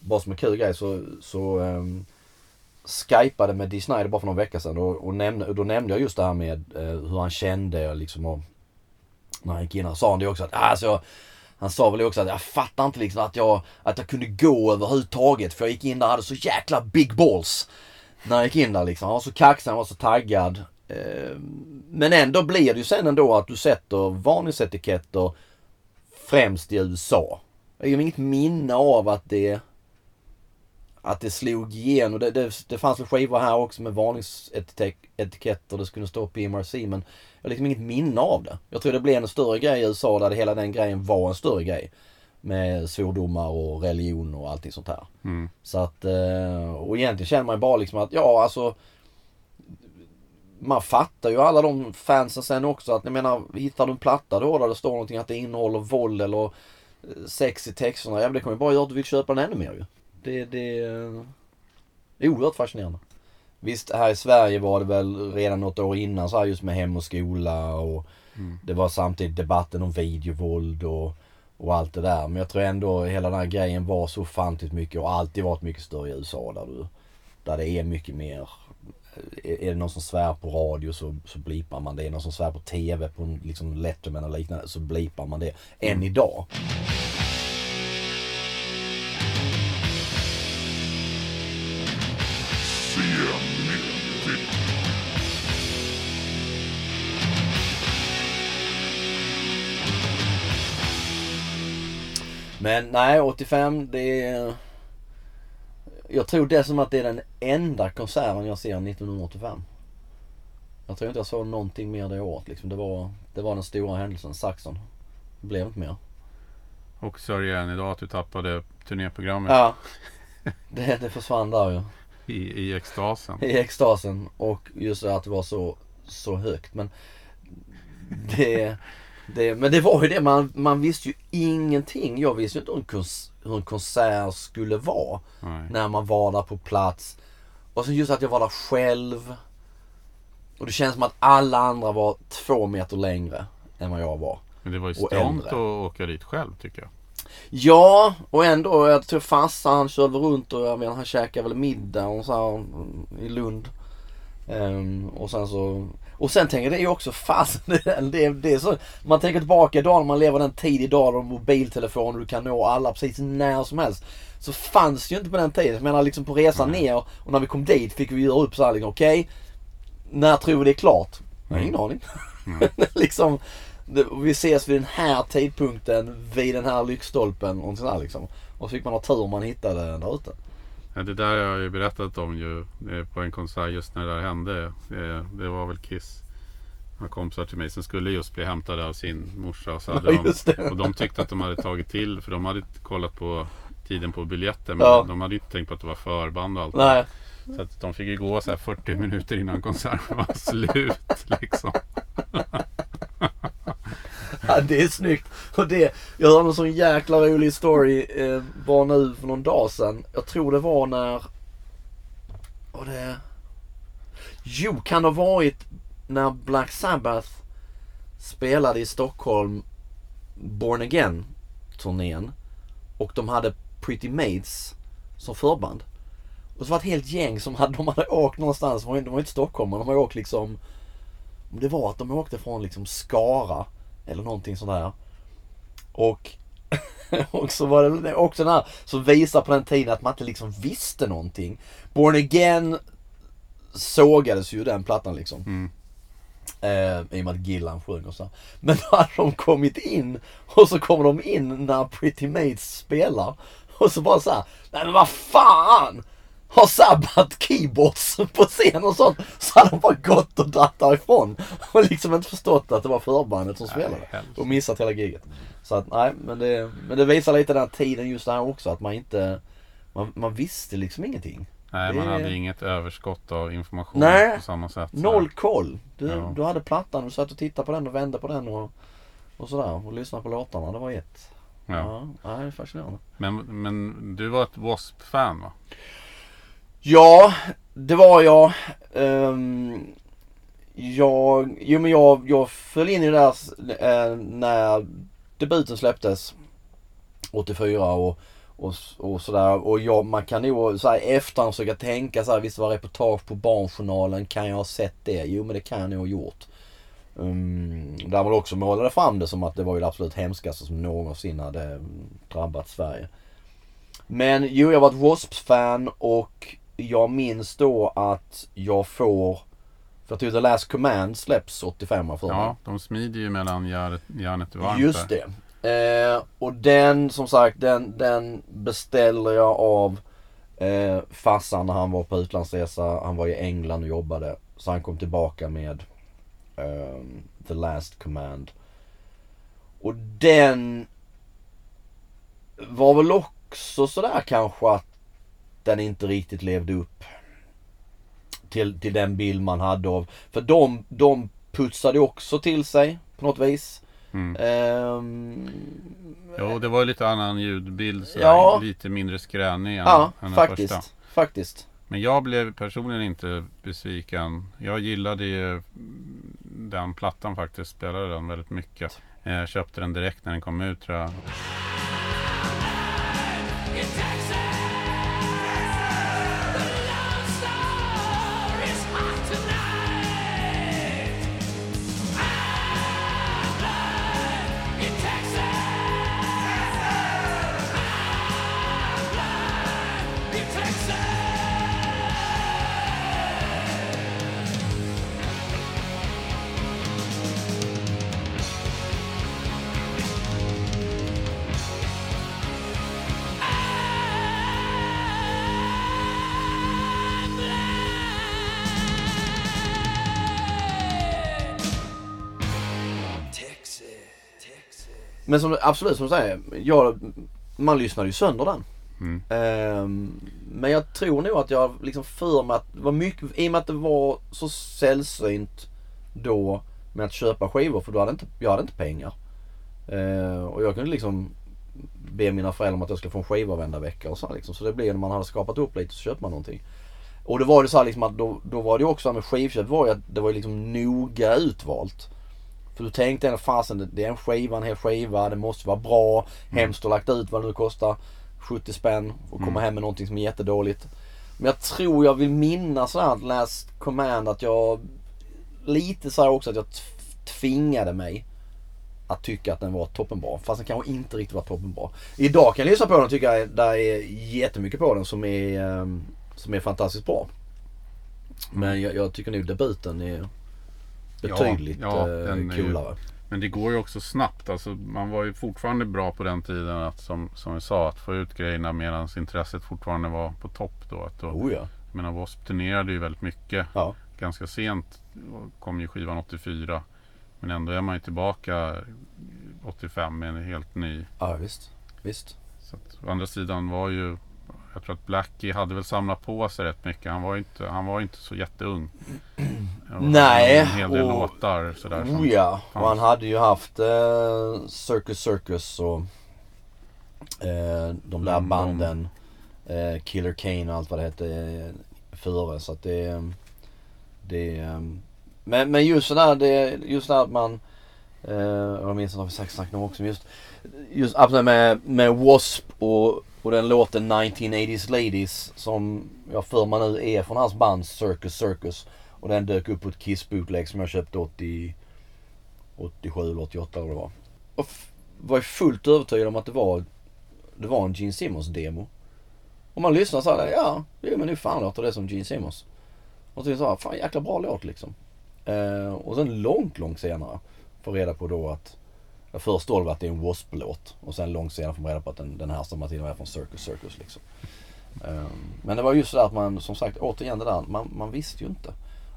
bara som en kul grej så, så eh, skypade med Dee Schneider bara för någon vecka sedan och, och nämnde, då nämnde jag just det här med eh, hur han kände och liksom och när han gick in och sa han det också att ah, alltså, han sa väl också att jag fattar inte liksom att jag, att jag kunde gå överhuvudtaget för jag gick in där och hade så jäkla big balls. När jag gick in där liksom. Han var så kaxig, han var så taggad. Ehm, men ändå blir det ju sen ändå att du sätter varningsetiketter främst i USA. Jag har inget minne av att det att det slog igenom. Det, det, det fanns väl skivor här också med varningsetiketter. Det skulle stå PMRC men jag har liksom inget minne av det. Jag tror det blev en större grej i USA där det hela den grejen var en större grej. Med svordomar och religion och allting sånt här. Mm. Så att, eh, och egentligen känner man ju bara liksom att ja alltså man fattar ju alla de fansen sen också att jag menar hittar du en platta då där det står någonting att det innehåller våld eller eh, sex i texterna. Ja men det kommer ju bara göra att du vill köpa den ännu mer ju. Det, det är oerhört fascinerande. Visst här i Sverige var det väl redan något år innan så här just med hem och skola och Mm. det var samtidigt debatten om videovåld och, och allt det där. Men jag tror ändå hela den här grejen var så ofantligt mycket och alltid varit mycket större i USA där du där det är mycket mer är är det någon som svär på radio så, så blipar man det. Är det någon som svär på TV på liksom Letterman eller liknande så blipar man det. Än idag. Men nej, 85 det är... Jag tror dessutom att det är den enda konserten jag ser 1985. Jag tror inte jag såg någonting mer det året liksom. Det var, det var den stora händelsen, Saxon. Det blev inte mer. Och sörjer än idag att du tappade turnéprogrammet Ja. Det, det försvann där ju. i, i extasen. I extasen. Och just det att det var så, så högt. Men det, det, men det var ju det. Man, man visste ju ingenting. Jag visste ju inte hur en, kons, hur en konsert skulle vara. Nej. när man var där på plats. Och så just att jag var där själv. Och det känns som att alla andra var två meter längre än vad jag var. Men det var ju strångt att åka dit själv tycker jag. Ja, och ändå. Jag tror farsan han körde runt och jag vet, han käkade väl middag och så här, i Lund. Ehm, och sen så och sen tänker jag det är ju också fasen det, det är så Man tänker tillbaka idag när man lever den tid idag då mobiltelefon och du kan nå alla precis när som helst. Så fanns det ju inte på den tiden. Jag menar liksom på resan ner och när vi kom dit fick vi göra upp så här liksom okej. när tror vi det är klart? Har ingen aning. liksom det, vi ses vid den här tidpunkten vid den här lyktstolpen och sådär liksom. Och så fick man ha tur om man hittade den där ute. Det där har jag ju berättat om ju eh, på en konsert just när det där hände. Eh, Det var väl Kiss. Några kompisar till mig som skulle just bli hämtade av sin morsa. Och, så hade Ja, de, och de tyckte att de hade tagit till. För de hade kollat på tiden på biljetten. Men Ja. de hade inte tänkt på att det var förband och allt. Nej. Så att de fick ju gå så här 40 minuter innan konserten var slut. Liksom. Ja, det är snyggt. Och det, jag hörde en sån jäkla rolig story eh, bara nu för någon dag sedan. Jag tror det var när... Och det... Jo, kan det ha varit när Black Sabbath spelade i Stockholm Born Again turnén och de hade Pretty Maids som förband. Och så var det ett helt gäng som hade, de hade åkt någonstans, de var ju inte i Stockholm men de hade åkt liksom det var att de åkte från liksom Skara eller någonting sådär. Och, och så var det också den här som visar på den tiden att man inte liksom visste någonting. Born Again sågades ju den plattan liksom. Mm. Eh, I och med att Gillan sjöng och så. Men då hade de kommit in och så kommer de in när Pretty Mates spelar. Och så bara så här, nej men vad fan! Har Sabbat keyboards på scen och sånt. Så hade de bara gått och dratt därifrån. Och liksom inte förstått att det var förbandet som spelade. Och missat hela giget. Så att nej, men det, men det visar lite den här tiden just här också. Att man inte, man, man visste liksom ingenting. Nej, man Det- hade inget överskott av information Nej. på samma sätt. så Noll koll. Du, Ja. du hade plattan, du satt och tittade på den och vände på den och, och sådär. Och lyssnade på låtarna. Det var ett. Ja. Ja, ja det är fascinerande. Men, men du var ett W.A.S.P-fan va? Ja, det var jag. Um, jag, jo men jag, jag föll in i det där eh, när debuten släpptes 84 och, och, och sådär. Och jag, man kan nog så här, i efterhand försöka tänka så här, visst var reportage på Barnjournalen, kan jag ha sett det? Jo men det kan jag nog ha gjort. Um, där man också målade fram det som att det var ju det absolut hemskaste som någonsin hade drabbat Sverige. Men jo, jag var ett Wasps-fan och jag minns då att jag får, för jag tror The Last Command släpps 85 för. Ja, de smider ju mellan järnet, och varmt Just det. Eh, och den som sagt, den, den beställer jag av eh, farsan när han var på utlandsresa. Han var i England och jobbade. Så han kom tillbaka med ehm, The Last Command. Och den var väl också sådär kanske att den inte riktigt levde upp till, till den bild man hade av. För de, de putsade också till sig på något vis. Mm. Ehm, Jo, det var ju lite annan ljudbild. Så Ja. Lite mindre skränig än, ja, än den faktiskt. första. Faktiskt. Men jag blev personligen inte besviken. Jag gillade ju den plattan faktiskt. Spelade den väldigt mycket. Jag köpte den direkt när den kom ut tror jag. Men som, absolut som du säger, jag, man lyssnade ju sönder den. Mm. Ehm, men jag tror nog att jag liksom för mig att det var mycket, i och med att det var så sällsynt då med att köpa skivor för då hade inte, jag hade inte pengar. Ehm, och jag kunde liksom be mina föräldrar om att jag skulle få en skiva varenda vecka och så liksom. Så det blev när man hade skapat upp lite så köpte man någonting. Och det var det så här liksom att då, då var det också med skivköp var ju att det var liksom noga utvalt. För du tänkte ändå fasen det- är en skiva, en hel skiva, det måste vara bra. Hemskt att lagt ut vad det nu kostar. 70 spänn och komma hem med någonting som är jättedåligt. Men jag tror jag vill minnas sådär att Last Command att jag lite så här också att jag tvingade mig att tycka att den var toppenbra. Fast den kanske inte riktigt var toppenbra. Idag kan jag lyssna på den och tycka att det är jättemycket på den som är, ehm, som är fantastiskt bra. Men jag, jag tycker nog debuten är betydligt ja, eh, den är ju- coolare. Men det går ju också snabbt. Alltså, man var ju fortfarande bra på den tiden att som, som vi sa att få ut grejerna medan intresset fortfarande var på topp. Då, att då, Oh ja. Jag menar W.A.S.P. turnerade ju väldigt mycket. Ja. Ganska sent kom ju skivan 84. Men ändå är man ju tillbaka 85 med en helt ny. ja, visst. Visst. Så att, å andra sidan var ju jag tror att Blackie hade väl samlat på sig rätt mycket. Han var ju inte, han var inte så jätteung. Nej, En hel del och- låtar sådär. Oh ja, och han hade ju haft eh, Circus Circus och eh, de där London. banden. Eh, Killer Kane och allt vad det hette eh, före. Så att det, det eh, men, men just sådär, det, just där att man eh, jag minns att vi säkert snackat om också, just, just med, med W.A.S.P. och, och den låten 1980s Ladies som jag för mig nu är från hans band Circus Circus. Och den dök upp på ett Kiss bootleg som jag köpte 80, 87 eller 88 eller vad det var. Och f- var fullt övertygad om att det var, det var en Gene Simmons demo. Och man lyssnar så här, ja, jo men nu fan låter det som Gene Simmons. Och så här, fan jäkla bra låt liksom. Eh, och sen långt, långt senare får reda på då att först det att det är en W.A.S.P. låt och sen långt senare får man reda på att den, den här stammar till och med från Circus Circus liksom. Eh, men det var just det att man, som sagt, återigen det där, man, man visste ju inte.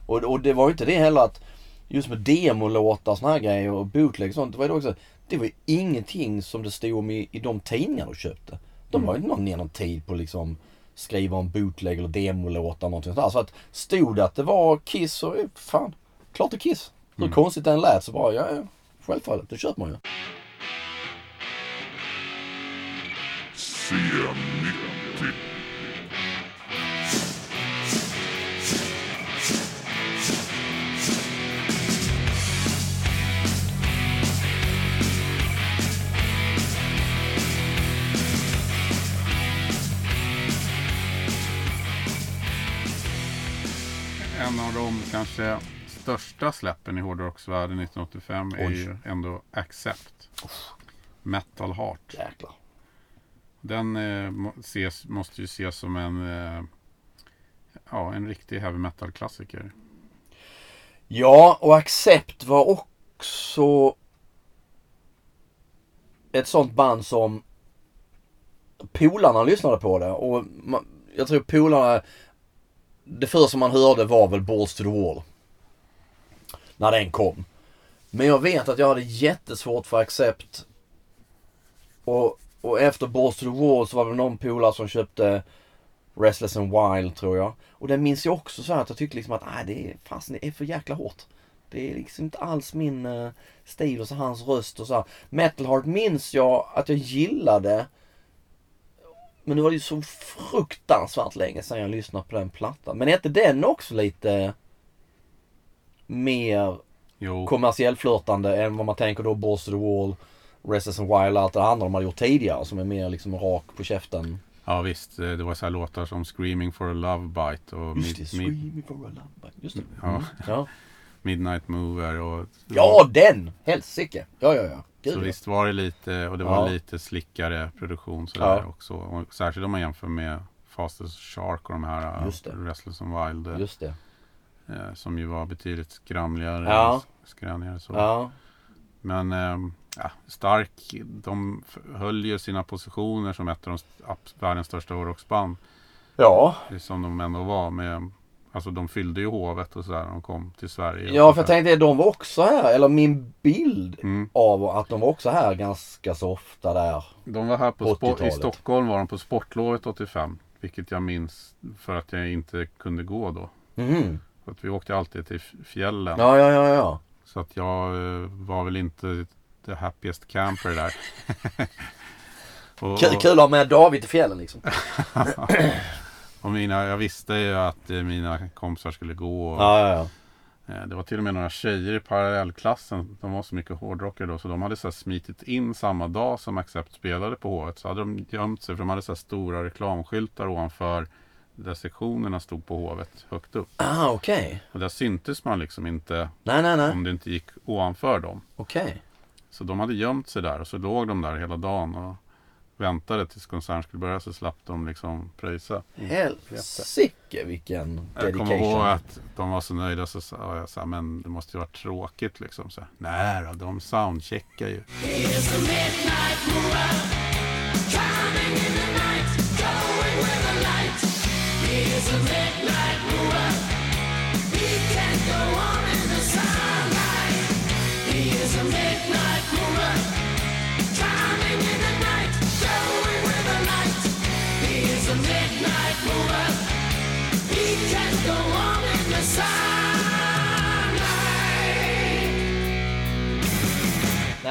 Och, och det var ju inte det heller att just med demolåtar och såna här grejer och bootleg och sånt. Det var ju också, det var ju ingenting som det stod om i, i de tidningar du köpte. De har ju inte någon, någon tid på liksom skriva om bootleg eller demolåtar och någonting sånt där. Så att stod det att det var Kiss så, fan, klart det är Kiss. Hur konstigt den lät så bara, ja, ja självfallet, det köper man ju. C90. En av de kanske största släppen i hårdrocksvärlden 1985 är Oj. ju ändå Accept. Metal Heart. Jäklar. Den eh, må- ses, måste ju ses som en, eh, ja, en riktig heavy metal klassiker. Ja, och Accept var också ett sånt band som polarna lyssnade på det och man, jag tror polarna, det första man hörde var väl Balls to the Wall. När den kom. Men jag vet att jag hade jättesvårt för Accept. Och, och efter Balls to the Wall så var det någon polare som köpte Restless and Wild tror jag. Och den minns jag också så här att jag tyckte liksom att nej det är fasen det är för jäkla hårt. Det är liksom inte alls min uh, stil och så hans röst och så här. Metal Heart minns jag att jag gillade. Men nu var det ju så fruktansvärt länge sedan jag lyssnade på den plattan. Men är inte den också lite mer Jo, kommersiell flörtande än vad man tänker då Balls to the Wall, Restless and Wild och allt det andra de har gjort tidigare som är mer liksom rak på käften. ja visst. eh, Det var så här låtar som Screaming for a Love Bite och Just det, Screaming for a Love Bite. Just det. Ja. Mm. Ja. Midnight Mover. Och, ja, den! Helsike! Ja, ja, ja. Gud, Så ja. visst var det lite, och det var Ja. lite slickare produktion sådär Ja. också. Och särskilt om man jämför med Fastest Shark och de här. Restless and Wild. Just det. Eh, som ju var betydligt skramligare. Ja. Skränigare så. Ja. Men ehm, ja, Stark, de höll ju sina positioner som ett av de världens största hårdrocksband. Ja. Som de ändå var med. Alltså de fyllde ju hovet och sådär när de kom till Sverige. Ja, för jag tänkte de var också här, eller min bild Mm. av att de var också här ganska så ofta där. De var här på spo- i 80-talet. Stockholm var de på sportlovet 85. Vilket jag minns för att jag inte kunde gå då. Mhm. För att vi åkte alltid till fjällen. Ja, ja, ja, ja. Så att jag eh, var väl inte the happiest camper där. och, Kul, kul att ha med David i fjällen liksom. och mina, jag visste ju att mina kompisar skulle gå. Och, Ja, ja, ja. eh, Det var till och med några tjejer i parallellklassen. De var så mycket hårdrockare då. Så de hade så här smitit in samma dag som Accept spelade på Hovet. Så hade de gömt sig. För de hade så här stora reklamskyltar ovanför där sektionerna stod på hovet högt upp. Ah, okej. Och där syntes man liksom inte Nej, nej, nej. om det inte gick ovanför dem. Okej. Så de hade gömt sig där och så låg de där hela dagen och väntade tills konserten skulle börja så slapp de liksom pröjsa. Helsike vilken Jag kommer ihåg dedication. att de var så nöjda så sa jag så här, men det måste ju vara tråkigt liksom. Så här, Nej då, de soundcheckar ju.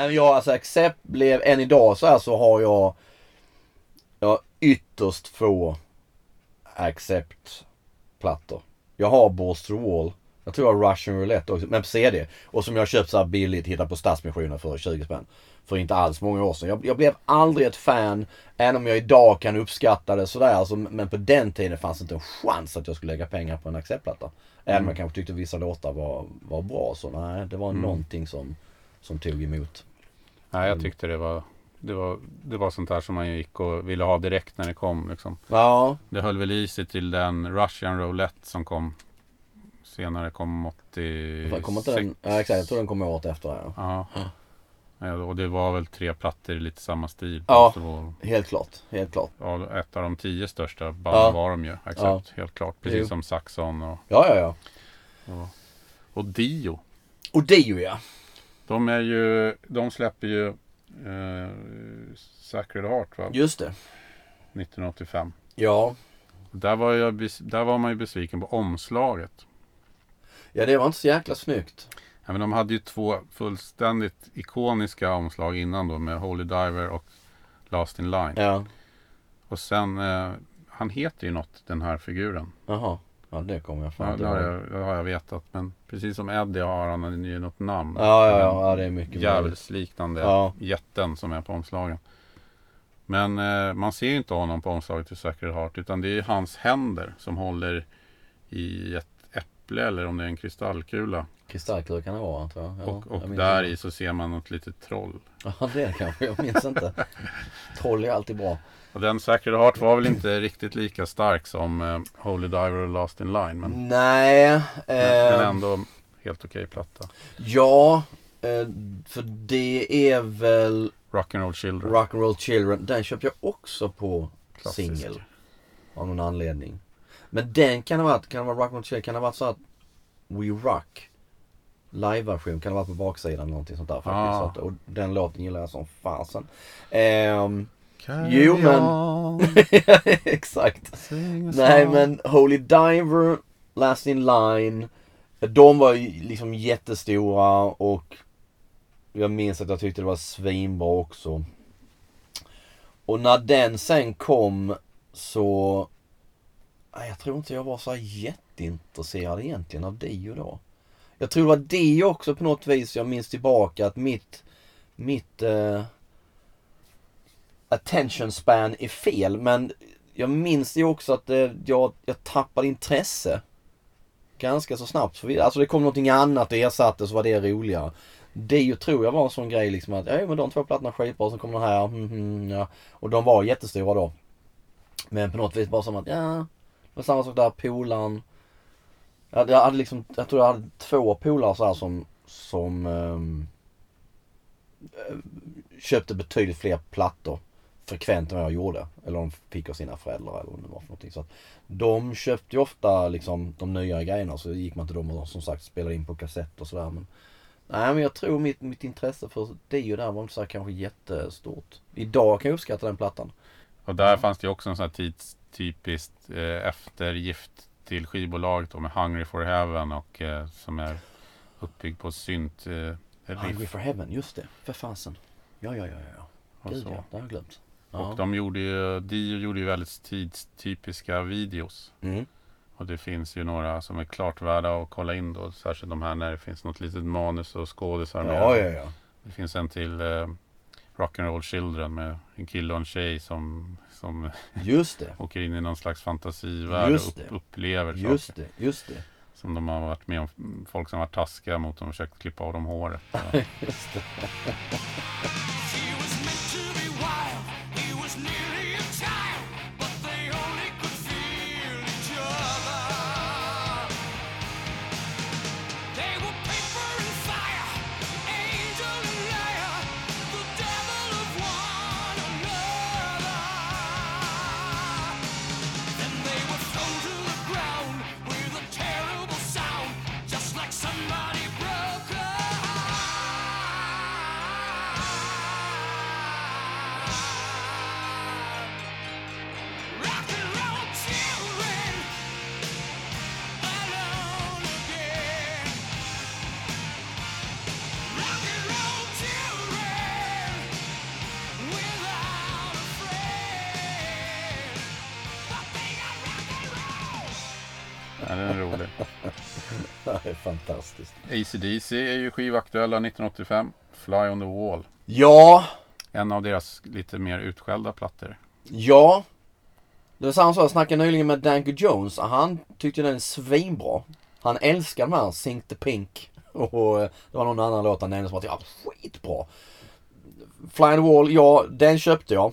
Nej men jag alltså Accept blev, än idag så här så har jag, jag ytterst få Accept-plattor. Jag har Balls to Wall. Jag tror jag har Russian Roulette också, men på CD. Och som jag köpt så här billigt, hittat på Stadsmissionen för 20 spänn. För inte alls många år sedan. Jag, jag blev aldrig ett fan, även om jag idag kan uppskatta det sådär. Alltså, men på den tiden fanns det inte en chans att jag skulle lägga pengar på en Accept-platta. Även om jag kanske tyckte vissa låtar var, var bra. Så nej, det var någonting som, som tog emot. Nej, jag tyckte det var, det var, det var sånt där som man gick och ville ha direkt när det kom. Liksom. Ja, Det höll väl i sig till den Russian Roulette som kom senare, kom 86. jag kommer inte den, ja exakt, jag tror den kommer året efter. Ja. Ja. Ja, och det var väl tre plattor i lite samma stil. Ja. Helt klart, helt klart. ja, ett av de tio största banden Ja. var de ju. Exakt, Ja. helt klart. Precis Jo. som Saxon och, Ja, ja, ja. och Dio. Och Dio ja. De är ju, de släpper ju eh, Sacred Heart va? Just det. 1985. Ja. Där var, jag, där var man ju besviken på omslaget. Ja, det var inte så jäkla snyggt. Ja, men de hade ju två fullständigt ikoniska omslag innan då med Holy Diver och Last in Line. Ja. Och sen, eh, han heter ju något den här figuren. Jaha. Ja, det kommer jag Ja, fan det inte har jag, det har jag vetat. Men precis som Eddie har han ju något namn. Ja, ja, ja, ja, det är mycket. Djävulsliknande Ja. jätten som är på omslagen. Men eh, man ser ju inte honom på omslaget till Sacred Heart. Utan det är hans händer som håller i ett äpple eller om det är en kristallkula. Kristallkula kan det vara, tror jag. Ja, och jag och minns där i så ser man något litet troll. Ja, det kanske. Jag minns inte. Troll är alltid bra. Och den Sacred Heart var väl inte riktigt lika stark som eh, Holy Diver och Last in Line. Men, Nej. men, men Eh, ändå helt okej platta. ja. Eh, för det är väl Rock'n'Roll Children. Rock'n'Roll Children. Den köpte jag också på singel. Av någon anledning. Men den kan ha varit, kan det vara Rock'n'Roll Children, kan det ha varit så att We Rock live-version kan det varit på baksidan eller någonting sånt där faktiskt. Ah. Så att, och den låten gillar jag som fasen. Ehm, Jo, men- exakt. Nej men Holy Diver, Last In Line. De var ju liksom jättestora och jag minns att jag tyckte det var svinbra också. Och när den sen kom så... Jag tror inte jag var så jätteintresserad egentligen av Dio då. Jag tror det var Dio också på något vis. Jag minns tillbaka att mitt... Mitt... Eh, attention span är fel men jag minns ju också att det, jag, jag tappade intresse. Ganska så snabbt. För vi, alltså det kom någonting annat och ersatte så var det roligare. Det ju tror jag var en sån grej liksom att, ja men de två plattorna är skitbra och så kom den här, mm, mm, mm, ja. Och de var jättestora då. Men på något vis bara som att, ja. Det var samma sak där, polaren. Jag hade, jag hade liksom, jag tror jag hade två polare så här som, som um, köpte betydligt fler plattor frekvent än vad jag gjorde. Eller de fick av sina föräldrar eller vad det var för någonting. Så att de köpte ju ofta liksom de nya grejerna så gick man till dem och som sagt spelade in på kassett och sådär. Men, nej men jag tror mitt, mitt intresse för Dio där var inte så här kanske jättestort. Idag kan jag uppskatta den plattan. Och där fanns det ju också en sån här tidstypiskt eh, eftergift till skivbolaget med Hungry for Heaven och eh, som är uppbyggd på synt eh, Hungry for Heaven, just det. För fasen. Ja, ja, ja, ja. Gud ja, det har jag glömt. Ja. Och de gjorde ju, Dio gjorde ju väldigt tidstypiska videos. Mm. Och det finns ju några som är klart värda att kolla in då. Särskilt de här när det finns något litet manus och skådisar med. Ja, ja, ja. Det finns en till eh, Rock'n'Roll Children med en kille och en tjej som, som Just det. åker in i någon slags fantasivärld Just och upp, upplever Just saker. det. Just det. Som de har varit med om. Folk som har varit taskiga mot dem och försökt klippa av dem håret. Just det. Ja, den är rolig. Det är fantastiskt. ACDC är ju skivaktuella 1985. Fly on the Wall. Ja, En av deras lite mer utskällda plattor. ja. Det var samma sak, jag snackade nyligen med Danko Jones. Han tyckte den är svinbra. Han älskar den här Sink the Pink. Och eh, det var någon annan låt han nämnde som att ja, skitbra. Fly on the Wall, ja den köpte jag.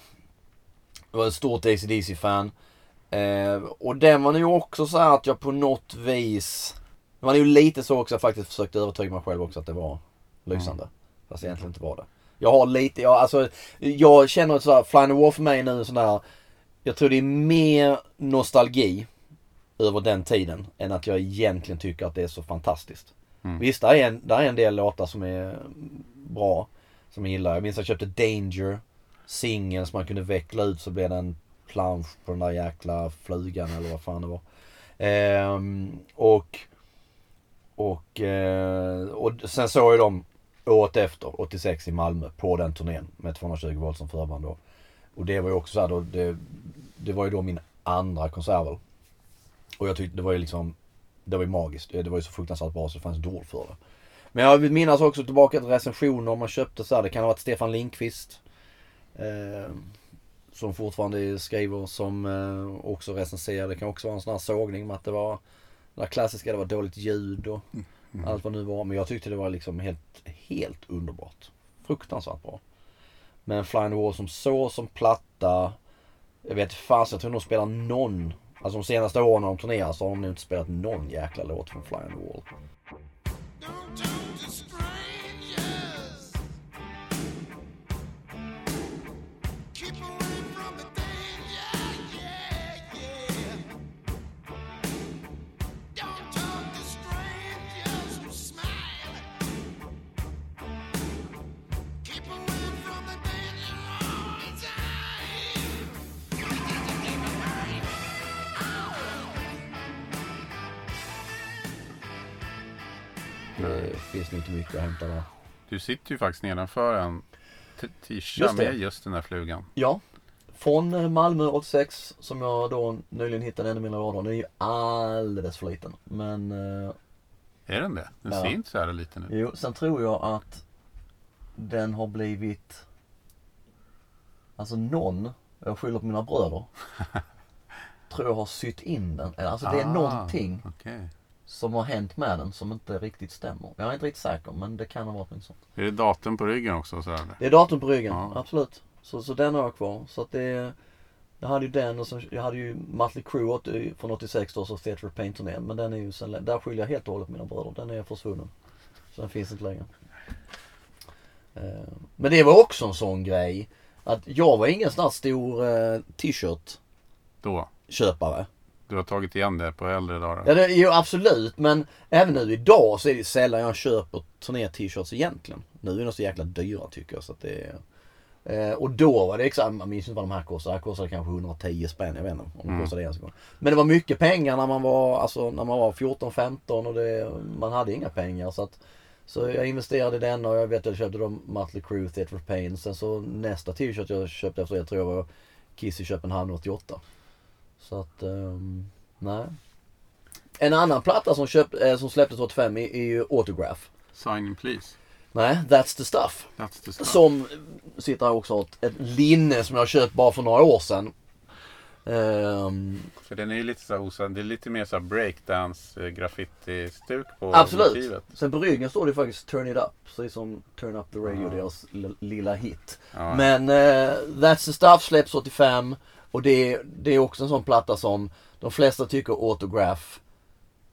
Jag var ett stort AC/DC-fan. Eh, och den var nog också så här att jag på något vis... Det var nog lite så också jag faktiskt försökte övertyga mig själv också att det var lysande. Fast egentligen inte var det. Jag har lite, jag, alltså, jag känner att så här, Fly on the Wall för mig nu är sån där... Jag tror det är mer nostalgi över den tiden än att jag egentligen tycker att det är så fantastiskt. Mm. Visst, där är, en, där är en del låtar som är bra. Som jag gillar. Jag minns att jag köpte Danger. Singeln som man kunde veckla ut så blev det en plansch på den där jäkla flugan eller vad fan det var. Ehm, och, och, eh, och sen såg jag dem året efter, 86 i Malmö, på den turnén med 220 volt som förband då. Och det var ju också så här då, det, det var ju då min andra konsert väl. Och jag tyckte det var ju liksom, det var ju magiskt. Det var ju så fruktansvärt bra så det fanns inte ord för det. Men jag vill minnas också tillbaka till recensioner man köpte så här. Det kan ha varit Stefan Linkvist. Eh, som fortfarande skriver som eh, också recenserar. Det kan också vara en sån här sågning med att det var det där klassiska, det var dåligt ljud och allt vad det nu var. Men jag tyckte det var liksom helt, helt underbart. Fruktansvärt bra. Men Flying the Wall som så, som platta. Jag vet fast jag tror de spelar någon. Alltså de senaste åren när de turnerar så har de nog inte spelat någon jäkla låt från Flying the Wall. Det finns nog inte mycket att hämta där. Du sitter ju faktiskt nedanför en t- tisha Just det. med just den här flugan. Ja. Från eh, Malmö 86 som jag då nyligen hittade en i mina lådor. Den är ju alldeles för liten. Men eh, Är den det? Den Ja. ser inte så här liten ut. jo, sen tror jag att den har blivit Alltså någon, jag skyller på mina bröder. tror jag har sytt in den. Alltså det är Ah, någonting Okej. Som har hänt med den som inte riktigt stämmer. Jag är inte riktigt säker men det kan ha varit något sånt. Är det datum på ryggen också? Så? Det är datum på ryggen, Ja. absolut. Så, så den har jag kvar. Så att det Jag hade ju den och så, jag hade ju Mötley Crüe 80 från 86 då, så Theatre of Pain-turnén. Men den är ju sen, där skiljer jag helt och hållet mina bröder. Den är försvunnen. Så den finns inte längre. Eh, Men det var också en sån grej. Att jag var ingen sån här stor eh, t-shirt Då. köpare. Du har tagit igen det på äldre dagar. Ja, det, jo absolut. Men även nu idag så är det sällan jag köper turné-t-shirts egentligen. Nu är de så jäkla dyra tycker jag. Så att det eh, och då var det exakt, man minns inte vad de här kostade. Det här kostade kanske 110 spänn. Jag vet inte om de Mm. kostade det ens en gång. Men det var mycket pengar när man var, alltså, när man var 14-15 och det, man hade inga pengar. Så, att, så jag investerade i den och jag vet att jag köpte då Mötley Crüe, Theatre of Pain. Sen så nästa t-shirt jag köpte efter det tror jag var Kiss i Köpenhamn 88. Så att, ehm, nej. En annan platta som, köpt, eh, som släpptes 85 är, är ju Autograph. Sign in please. Nej, That's the stuff. That's the stuff. Som sitter här också ett, ett linne som jag köpt bara för några år sedan. Ehm, För den är ju lite så här osann. Det är lite mer så här breakdance eh, graffiti-stuk på absolut. motivet. Sen på ryggen står det faktiskt Turn it up. Precis som Turn up the radio, Ja. deras lilla hit. Ja. Men eh, That's the stuff släpps 85 och det, det är också en sån platta som de flesta tycker Autograph.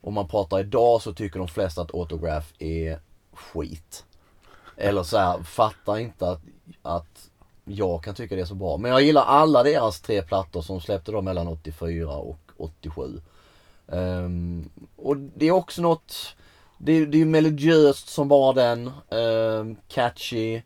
Om man pratar idag så tycker de flesta att Autograph är skit. Eller så här, fattar inte att, att jag kan tycka det är så bra. Men jag gillar alla deras tre plattor som släppte då mellan 84 och 87. Um, ehm, och det är också något, det, är- det är ju melodiöst som bara den. um, catchy.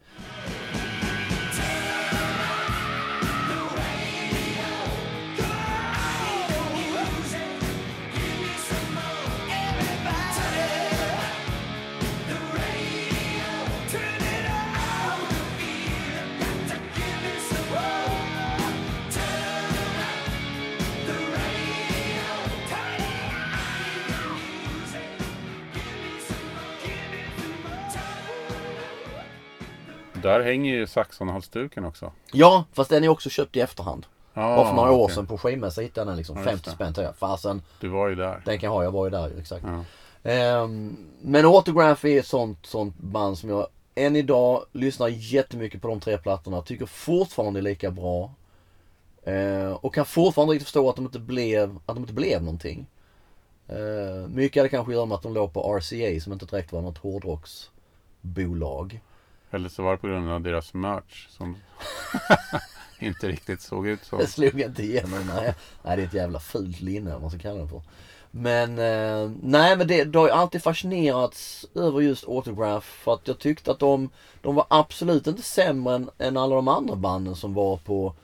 Där hänger ju Saxonhalsduken också. Ja, fast den är också köpt i efterhand. Ja, Bara för några år okej. sedan på skivmässa hittade jag den liksom. Ja, just 50 det. spänn till jag. Fasen, Du var ju där. den kan jag ha. Jag var ju där exakt. Ja. Ehm, men Autograph är ett sånt, sånt band som jag än idag lyssnar jättemycket på de tre plattorna. Tycker fortfarande är lika bra. Ehm, och kan fortfarande inte förstå att de inte blev, att de inte blev någonting. Ehm, mycket hade kanske att göra med att de låg på RCA som inte direkt var något hårdrocksbolag. Eller så var det på grund av deras merch som inte riktigt såg ut så. Det slog inte igenom. Nej, nej det är ett jävla fult linne vad man ska kalla det för. Men eh, nej men det, det har ju alltid fascinerats över just Autograph. För att jag tyckte att de, de var absolut inte sämre än, än alla de andra banden som var på,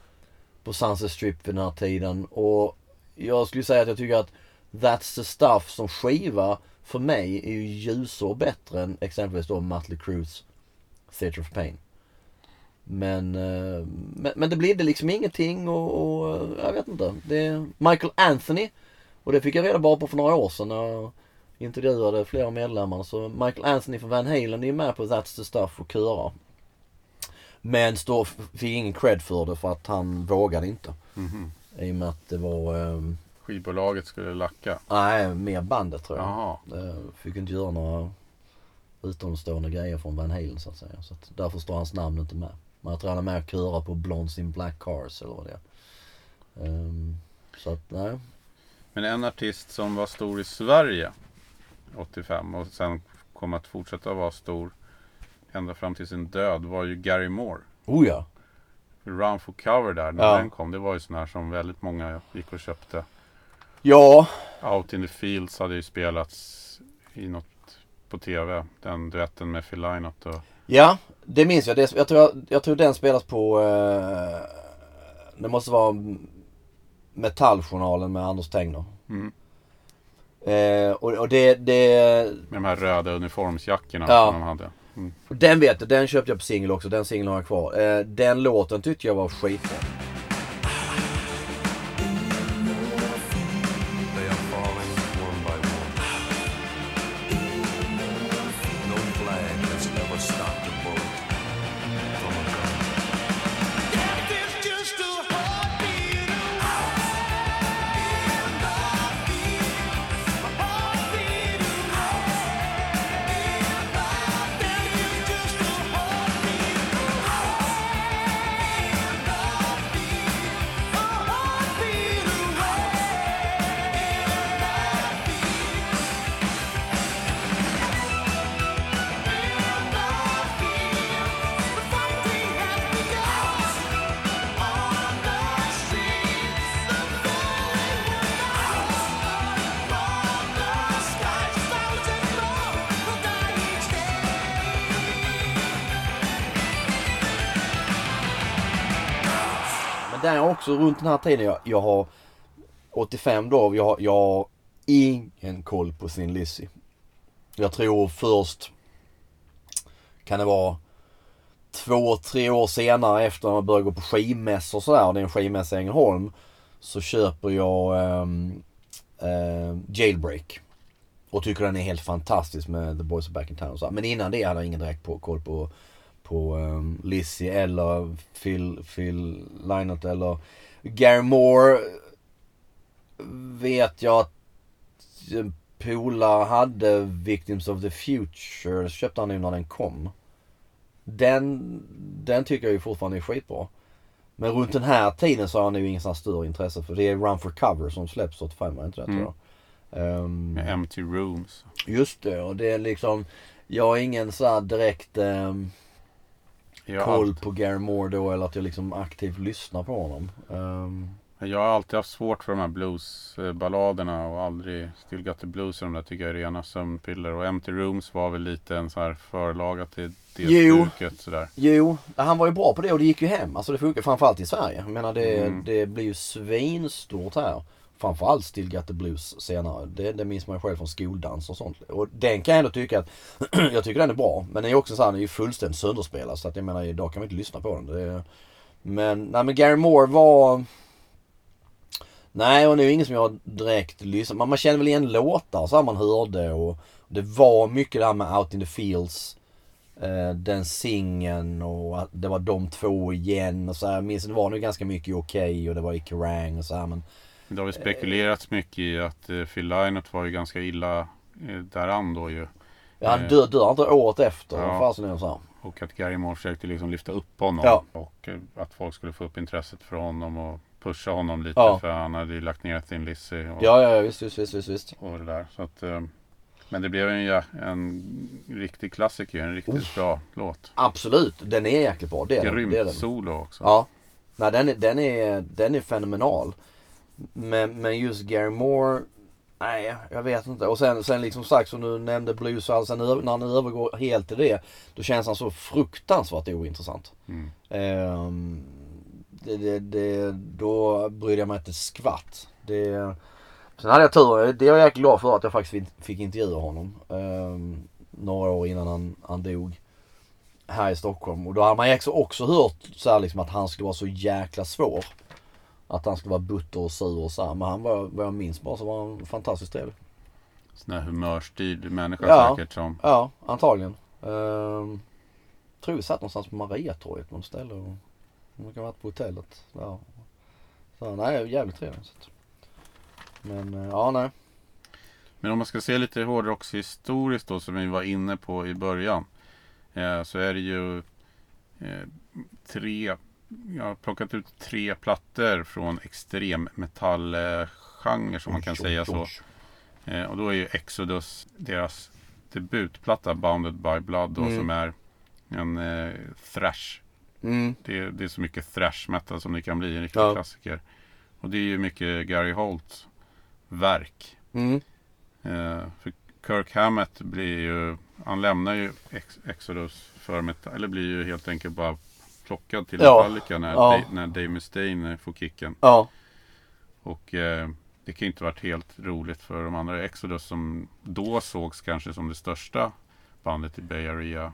på Sunset Strip vid den här tiden. Och jag skulle säga att jag tycker att That's the Stuff som skiva för mig är ju ljusår bättre än exempelvis då Mötley Crues Theatre of Pain. Men, eh, men, men det blev det liksom ingenting och, och eh, jag vet inte. Det, Michael Anthony och det fick jag reda på för några år sedan när jag intervjuade flera medlemmar. Så Michael Anthony från Van Halen är med på That's the Stuff och körar. Men står, fick ingen cred för det för att han vågade inte. Mhm. I och med att det var, ehm, Skivbolaget skulle lacka. nej mer bandet tror jag. Det fick inte göra några utomstående grejer från Van Halen så att säga. Så att därför står hans namn inte med. Men jag tror han är med och körar på Blondes in Black Cars eller vad det är. Ehm, så att nej. Men en artist som var stor i Sverige 85 och sen kom att fortsätta vara stor ända fram till sin död var ju Gary Moore. Oh ja. Run for cover där när Ja. den kom. Det var ju sån här som väldigt många gick och köpte. Ja. Out in the Fields hade ju spelats i något på tv. Den duetten med Phil Lynott och Ja, det minns jag. Det, jag, tror, jag, jag tror den spelas på... Eh, det måste vara Metalljournalen med Anders Tengner. Mm. Eh, och, och det, det... med de här röda uniformsjackorna Ja. som de hade. Mm. Den vet jag, den köpte jag på singel också. Den singeln har jag kvar. Eh, den låten tyckte jag var skitbra. Runt den här tiden jag, jag har 85 då, jag, har- jag har ingen koll på sin Lizzy. Jag tror först kan det vara två, tre år senare efter att man började gå på skivmässor och sådär, det är en skivmässa i Ängelholm. Så köper jag ehm, ehm, Jailbreak. Och tycker den är helt fantastisk med The Boys Are Back In Town och så. Men innan det hade jag ingen direkt på, koll på, på um, Lizzie eller Phil, Phil Lynott eller Gary Moore. Vet jag att en polare hade Victims of the Future. Köpte han nu när den kom. Den, den tycker jag ju fortfarande är skitbra. Men runt den här tiden så har jag nu här större intresse för det är Run for Cover som släpps 85, är det inte det Mm. tror jag? Med Empty Rooms. Just det och det är liksom Jag har ingen så här direkt ehm, Jag koll alltid, på Gary Moore då eller att jag liksom aktivt lyssnar på honom. Ehm, jag har alltid haft svårt för de här bluesballaderna och aldrig Still Got The Blues och de där tycker jag är rena sömnpiller. Och Empty Rooms var väl lite en så här förlaga till det Jo. stuket sådär. jo, han var ju bra på det och det gick ju hem. Alltså det funkar framförallt i Sverige. Jag menar det, Mm. det blir ju svinstort här. Framförallt Still Got The Blues senare. Det, det minns man ju själv från skoldans och sånt. Och den kan jag ändå tycka att, jag tycker den är bra. Men den är också så här, den är ju fullständigt sönderspelad. Så att jag menar idag kan vi inte lyssna på den. Det, men, nej men Gary Moore var... Nej, och det är ju ingen som jag direkt lyssnat Men man känner väl igen låtar så här man hörde och det var mycket det här med Out in the Fields. Eh, den singeln och att det var de två igen och så här. Jag minns det var nog ganska mycket i Okej och det var i Kerrang och så här men det har väl spekulerats mycket i att eh, Phil Lynott var ju ganska illa eh, däran då ju. ja, han dör, dör inte året efter. Ja. Fasen är så. Och att Gary Moore försökte liksom lyfta upp honom. Ja. Och eh, att folk skulle få upp intresset för honom och pusha honom lite. Ja. För han hade ju lagt ner Thin Lizzy och, Ja, ja, visst, visst, visst, visst, och det där. Så att, eh, men det blev en, en riktig klassiker. En riktigt bra låt. Absolut, den är jäkligt bra. Det är den. Det är Grymt den. solo också. Ja. Nej, den är, den är, den är fenomenal. Men, men just Gary Moore, nej jag vet inte. Och sen, sen liksom sagt som du nämnde blues och allt, sen ö- när han övergår helt till det, då känns han så fruktansvärt ointressant. Mm. Ehm, det, det, det, då brydde jag mig inte skvatt. Det, sen hade jag tur, det är jag jäkligt glad för att jag faktiskt fick, intervjua honom. ehm, några år innan han, han dog. Här i Stockholm. Och då hade man också, hört så här liksom att han skulle vara så jäkla svår. Att han skulle vara butter och sur och så här. Men han var, vad jag minns bara så var han fantastiskt trevlig. Sån här humörstyrd människa Ja. säkert som. Ja, antagligen. Um, tror vi satt någonstans på Mariatorget på något ställe. Och, man kan ha varit på hotellet. Ja. Så, nej, jävligt trevlig. Så. att- Men eh, ja, nej. Men om man ska se lite hårdrockshistoriskt då som vi var inne på i början. Eh, så är det ju eh, tre, jag har plockat ut tre plattor från extremmetallgenre som man kan säga så. Eh, och då är ju Exodus deras debutplatta Bounded by Blood då Mm. som är en eh, thrash. Mm, Det, det är så mycket thrash metal som det kan bli, en riktig Ja. klassiker. Och det är ju mycket Gary Holts verk. mm, Eh, för Kirk Hammett blir ju, han lämnar ju Ex- Exodus för Metallica, eller blir ju helt enkelt bara plockad till Ja. Metallica när, Ja. Dave, när Dave Mustaine eh, får kicken. ja. Och eh, det kan ju inte varit helt roligt för de andra Exodus som då sågs kanske som det största bandet i Bay Area.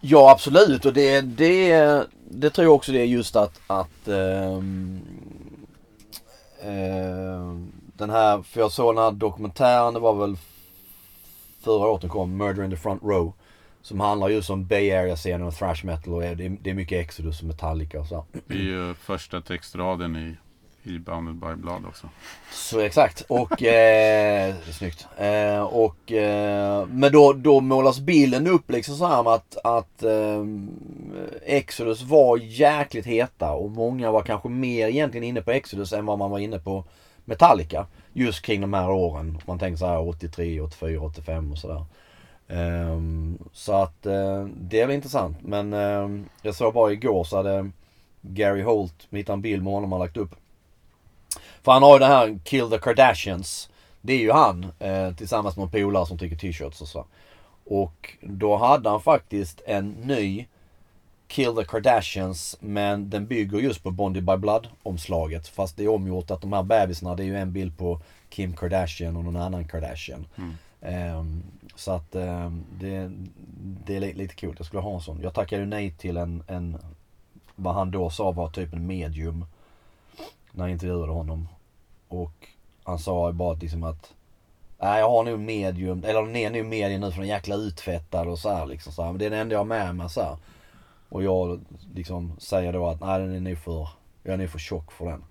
Ja absolut och det, det, det tror jag också det är just att, att ehm, ehm, den här, för jag såg den här dokumentären, det var väl förra året den kom, Murder in the Front Row. Som handlar just om Bay Area-scenen och thrash metal och det är, det är mycket Exodus och Metallica och så. Det är ju första textraden i, i Bounded by Blood också. Så exakt. Och, eh, snyggt. Eh, och, eh, men då, då målas bilden upp liksom så här med att, att eh, Exodus var jäkligt heta och många var kanske mer egentligen inne på Exodus än vad man var inne på Metallica. Just kring de här åren. Man tänker så här 83, 84, 85 och sådär. Ehm, så att eh, det är väl intressant. Men ehm, jag såg bara igår så hade Gary Holt, vi hittade en bild med honom han lagt upp. För han har ju det här Kill the Kardashians. Det är ju han eh, tillsammans med en polare som tycker t-shirts och så. Och då hade han faktiskt en ny Kill the Kardashians men den bygger just på Bondi by Blood omslaget. Fast det är omgjort att de här bebisarna det är ju en bild på Kim Kardashian och någon annan Kardashian. Mm. Ehm, så att eh, det, det är lite coolt. Jag skulle ha en sån. Jag tackade ju nej till en, en vad han då sa var typ en medium. När jag intervjuade honom. Och han sa bara liksom att Nej jag har nog medium, eller den är nog medium nu för den är jäkla utfettad och så här liksom så här. Men det är den enda jag har med mig så här. Och jag liksom säger då att nej den är nog för, jag är nog för tjock för den.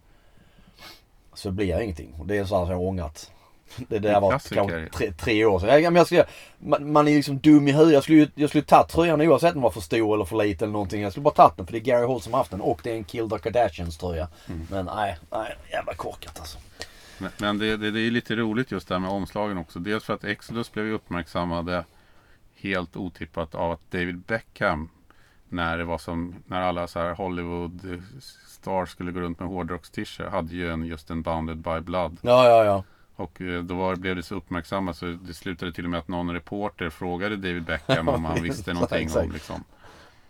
Så det blir ingenting. Och det är så här som jag har ångrat. Det där var kanske tre, tre år sedan. Jag, men jag skulle, man, man är liksom dum i huvudet. Jag skulle ju jag skulle tagit tröjan oavsett om den var för stor eller för liten eller någonting. Jag skulle bara tagit den för det är Gary Holt som haft den och det är en Kill the Kardashians tröja. Mm. Men nej, nej, jävla korkat alltså. Men, men det, det, det är lite roligt just det här med omslagen också. Dels för att Exodus blev ju uppmärksammade helt otippat av att David Beckham när det var som när alla så här Hollywood stars skulle gå runt med hårdrocks hade ju en, just en Bounded by Blood. Ja, ja, ja. Och eh, då var, blev det så uppmärksammat så det slutade till och med att någon reporter frågade David Beckham om han visste någonting Exakt. om liksom.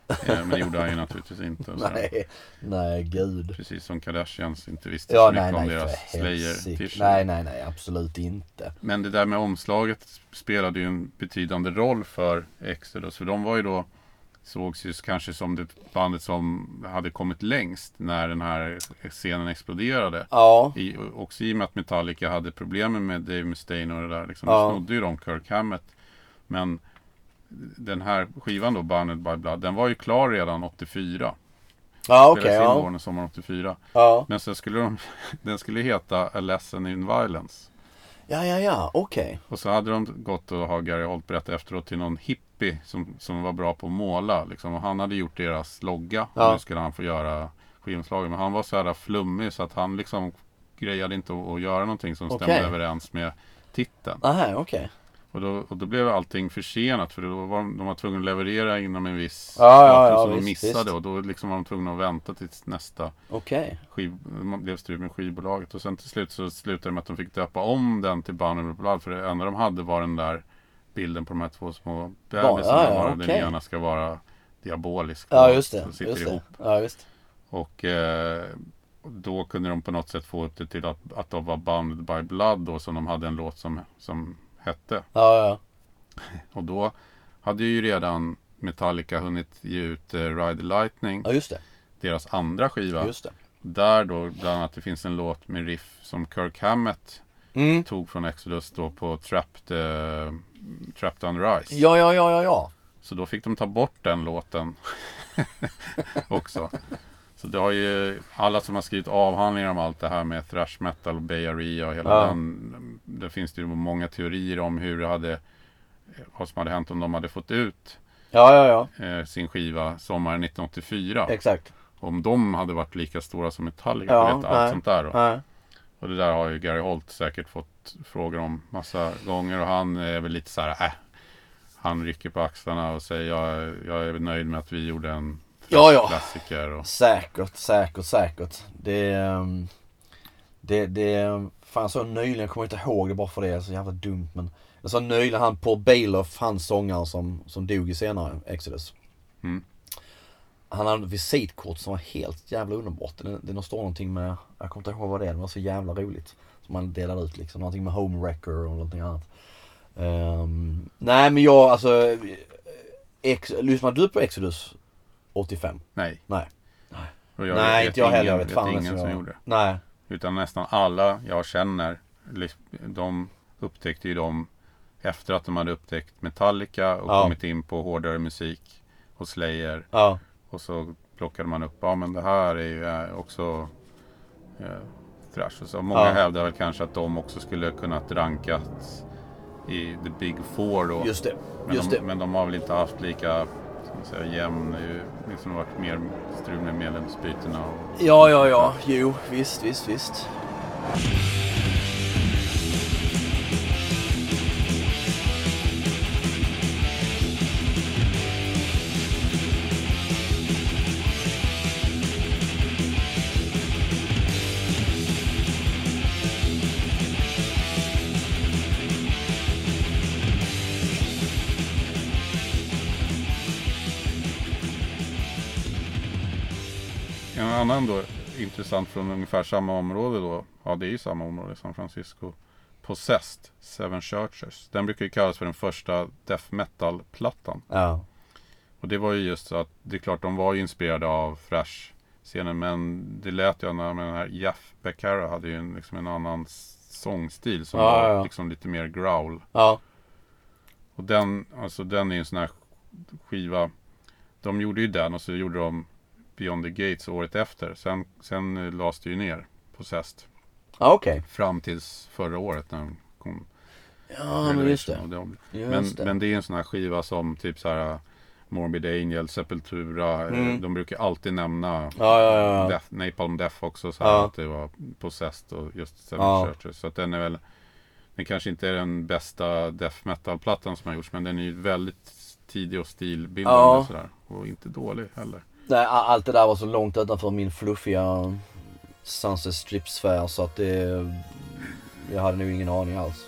Eh, Men det gjorde han ju naturligtvis inte. Nej, nej gud. Precis som Kardashians inte visste Ja, så mycket nej, om nej deras. Slayer-t-shirt. Nej, nej, nej, absolut inte. Men det där med omslaget spelade ju en betydande roll för Exodus. För de var ju då sågs ju kanske som det bandet som hade kommit längst när den här scenen exploderade. Ja, I, också i och med att Metallica hade problem med Dave Mustaine och det där. Liksom, Ja. Då snodde ju de Kirk Hammett. Men den här skivan då, Bounded by Blood, den var ju klar redan 84. ja okej, in ja. våren och sommaren 84. ja. Men sen skulle de, den skulle heta A Lesson in Violence. Ja, ja, ja, okej. Och så hade de gått och har Gary Holt berättat efteråt till någon hippie som, som var bra på att måla. Liksom. Och han hade gjort deras logga. Ja. Och nu skulle han få göra skivomslaget. Men han var så här flummig så att han liksom grejade inte att, att göra någonting som stämde Okej. överens med titeln. Aha, okej. Och då, och då blev allting försenat för då var de, de var tvungna att leverera inom en viss Ja, ja, datum ja, som de visst, missade. visst. Och då liksom var de tvungna att vänta tills nästa Okej. skiv, man blev strul med skivbolaget. Och sen till slut så slutade det med att de fick döpa om den till of Blood. För det enda de hade var den där bilden på de här två små bebisarna. Ja, ja, bara Den ena ska vara diabolisk. Ja, och just det. så sitter Just det. ihop. Ja, just Och eh, då kunde de på något sätt få upp det till att, att de var Bounded by Blood då. Som de hade en låt som, som hette. Ja, ja. Och då hade ju redan Metallica hunnit ge ut eh, Ride the Lightning. Ja, just det. Deras andra skiva. Just det. Där då bland annat det finns en låt med riff som Kirk Hammett Mm. tog från Exodus då på Trapped, eh, Trapped Under Ice. Ja, ja, ja, ja, ja. Så då fick de ta bort den låten också. Så det har ju alla som har skrivit avhandlingar om allt det här med thrash metal och Bay Area och hela Ja. den. Det finns det ju många teorier om hur det hade vad som hade hänt om de hade fått ut Ja, ja, eh, sin skiva sommaren 1984. Exakt. Om de hade varit lika stora som Metallica. Ja, vet, allt nej. sånt där då. Och det där har ju Gary Holt säkert fått frågor om massa gånger och han är väl lite så här, äh, Han rycker på axlarna och säger jag, jag är nöjd med att vi gjorde en Ja, ja. klassiker. Och, Säkert, säkert, säkert. Det, ehm, det, det, fan så nyligen, jag kommer inte ihåg det bara för det, är så jävla dumt men. Jag sa nyligen han Paul Bailoff, han sångaren som, som dog i senare Exodus. Mm. Han hade ett visitkort som var helt jävla underbart. Det, det står någonting med, jag kommer inte ihåg vad det är, det var så jävla roligt. Som han delade ut liksom, någonting med home wrecker och någonting annat. Ehm, nej men jag alltså, ex, lyssnade du på Exodus 85? nej. Nej. Och jag nej vet inte jag heller, jag vet fan ingen som jag- gjorde. Nej. Utan nästan alla jag känner, de upptäckte ju dem efter att de hade upptäckt Metallica och Ja. kommit in på hårdare musik och Slayer. Ja. Och så plockade man upp, ja men det här är ju eh, också eh, thrash. Så många Ja. hävdar väl kanske att de också skulle kunnat rankats i the big four då. Just det. men, Just de, det. men de har väl inte haft lika säga, jämn, det har liksom varit mer strul med medlemsbytena. Och, Ja, ja, ja. Jo, visst, visst, visst. Annan då intressant från ungefär samma område då. Ja, det är ju samma område, San Francisco. Possessed, Seven Churches. Den brukar ju kallas för den första death metal-plattan. Ja. Och det var ju just så att det är klart de var ju inspirerade av thrash-scenen. Men det lät ju när med den här Jeff Becerra hade ju en, liksom en annan sångstil som Ja, var ja, ja. liksom lite mer growl. Ja. Och den, alltså den är en sån här skiva. De gjorde ju den och så gjorde de Beyond the Gates året efter. Sen, sen eh, lades det ju ner på Zest. Ja, okej. Fram tills förra året när de kom. Ja, men just det. De- Just Men, det. men det är en sån här skiva som typ så här Morbid Angel, Sepultura. eh, Mm. De brukar alltid nämna Ja, ja, ja. Death, Napalm Death också. Så här. Att det var Possessed och just Seven Ja. Churches. Så att den är väl Den kanske inte är den bästa death metal-plattan som har gjorts. Men den är ju väldigt tidig och stilbildande Ja. och. Och inte dålig heller. Nej, allt det där var så långt utanför min fluffiga Sunset Strip-sfär så att det... Jag hade nog ingen aning alls.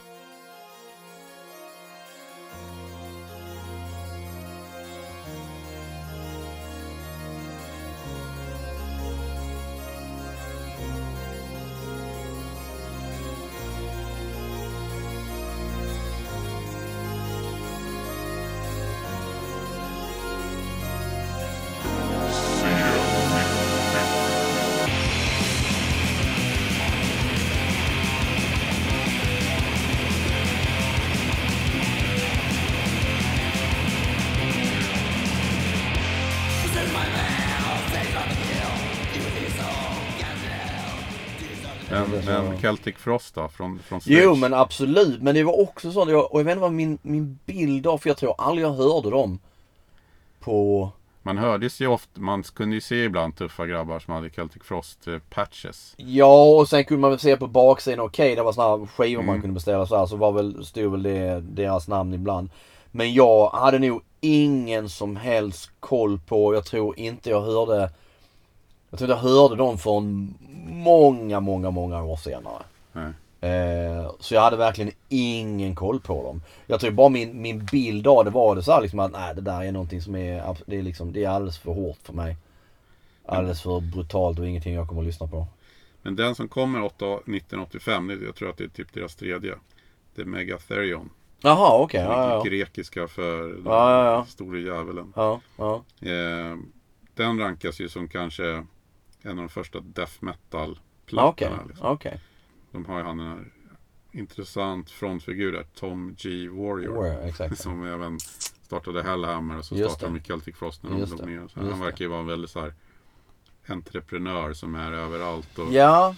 Celtic Frost då? Från, från? Jo men absolut, men det var också så, jag, och jag vet inte vad min, min bild av, för jag tror aldrig jag hörde dem på... Man hördes ju ofta, man kunde ju se ibland tuffa grabbar som hade Celtic Frost eh, patches. Ja, och sen kunde man väl se på baksidan, okej det var här skivor man Mm. kunde beställa så här, så var väl, stod väl det, deras namn ibland. Men jag hade nog ingen som helst koll på, jag tror inte jag hörde, jag tror jag hörde dem från många, många, många år senare. Nej. Eh, så jag hade verkligen ingen koll på dem. Jag tror bara min, min bild av det var det så här liksom att nej det där är någonting som är, det är liksom, det är alldeles för hårt för mig. Alldeles för brutalt och ingenting jag kommer att lyssna på. Men den som kommer 8, 1985, det- jag tror att det är typ deras tredje. Det är Megatherion. Jaha okej, ja, ja, ja. Grekiska för den Ja, ja, ja. store djävulen. ja, ja. Eh, den rankas ju som kanske en av de första death metal-plattorna. Okej, liksom. okej. De har ju han den här intressant frontfigur där, Tom G. Warrior. Warrior, exakt. Som även startade Hellhammer och så Just startade de Celtic Frost när de Just låg ner. Så han verkar ju vara en väldigt så här entreprenör som är överallt. Och, Ja.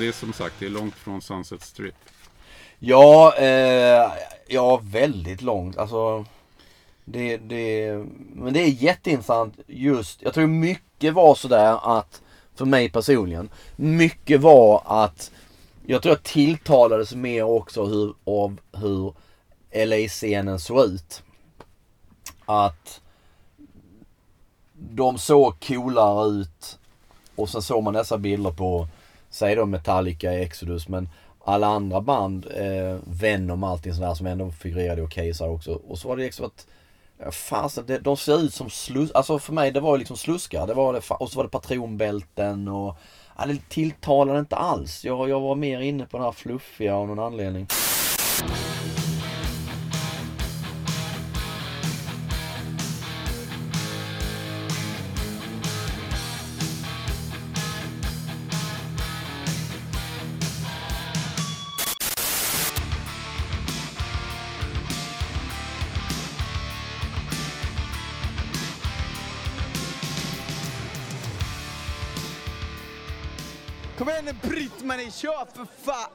Det är som sagt, det är långt från Sunset Strip. Ja, eh, ja väldigt långt. Alltså, det, det, men det är jätteintressant just, jag tror mycket var sådär att, för mig personligen, mycket var att jag tror jag tilltalades mer också hur, av hur LA-scenen såg ut. Att de såg coolare ut och sen såg man dessa bilder på, säg då Metallica, Exodus, men alla andra band, eh, Venom och allting sådär som ändå figurerade okej så också. Och så var det liksom att, fasen, det, de ser ut som slus, alltså för mig det var ju liksom sluskar. Det var det, och så var det patronbälten och, ja, det tilltalade inte alls. Jag, jag var mer inne på den här fluffiga av någon anledning. Kör för fan!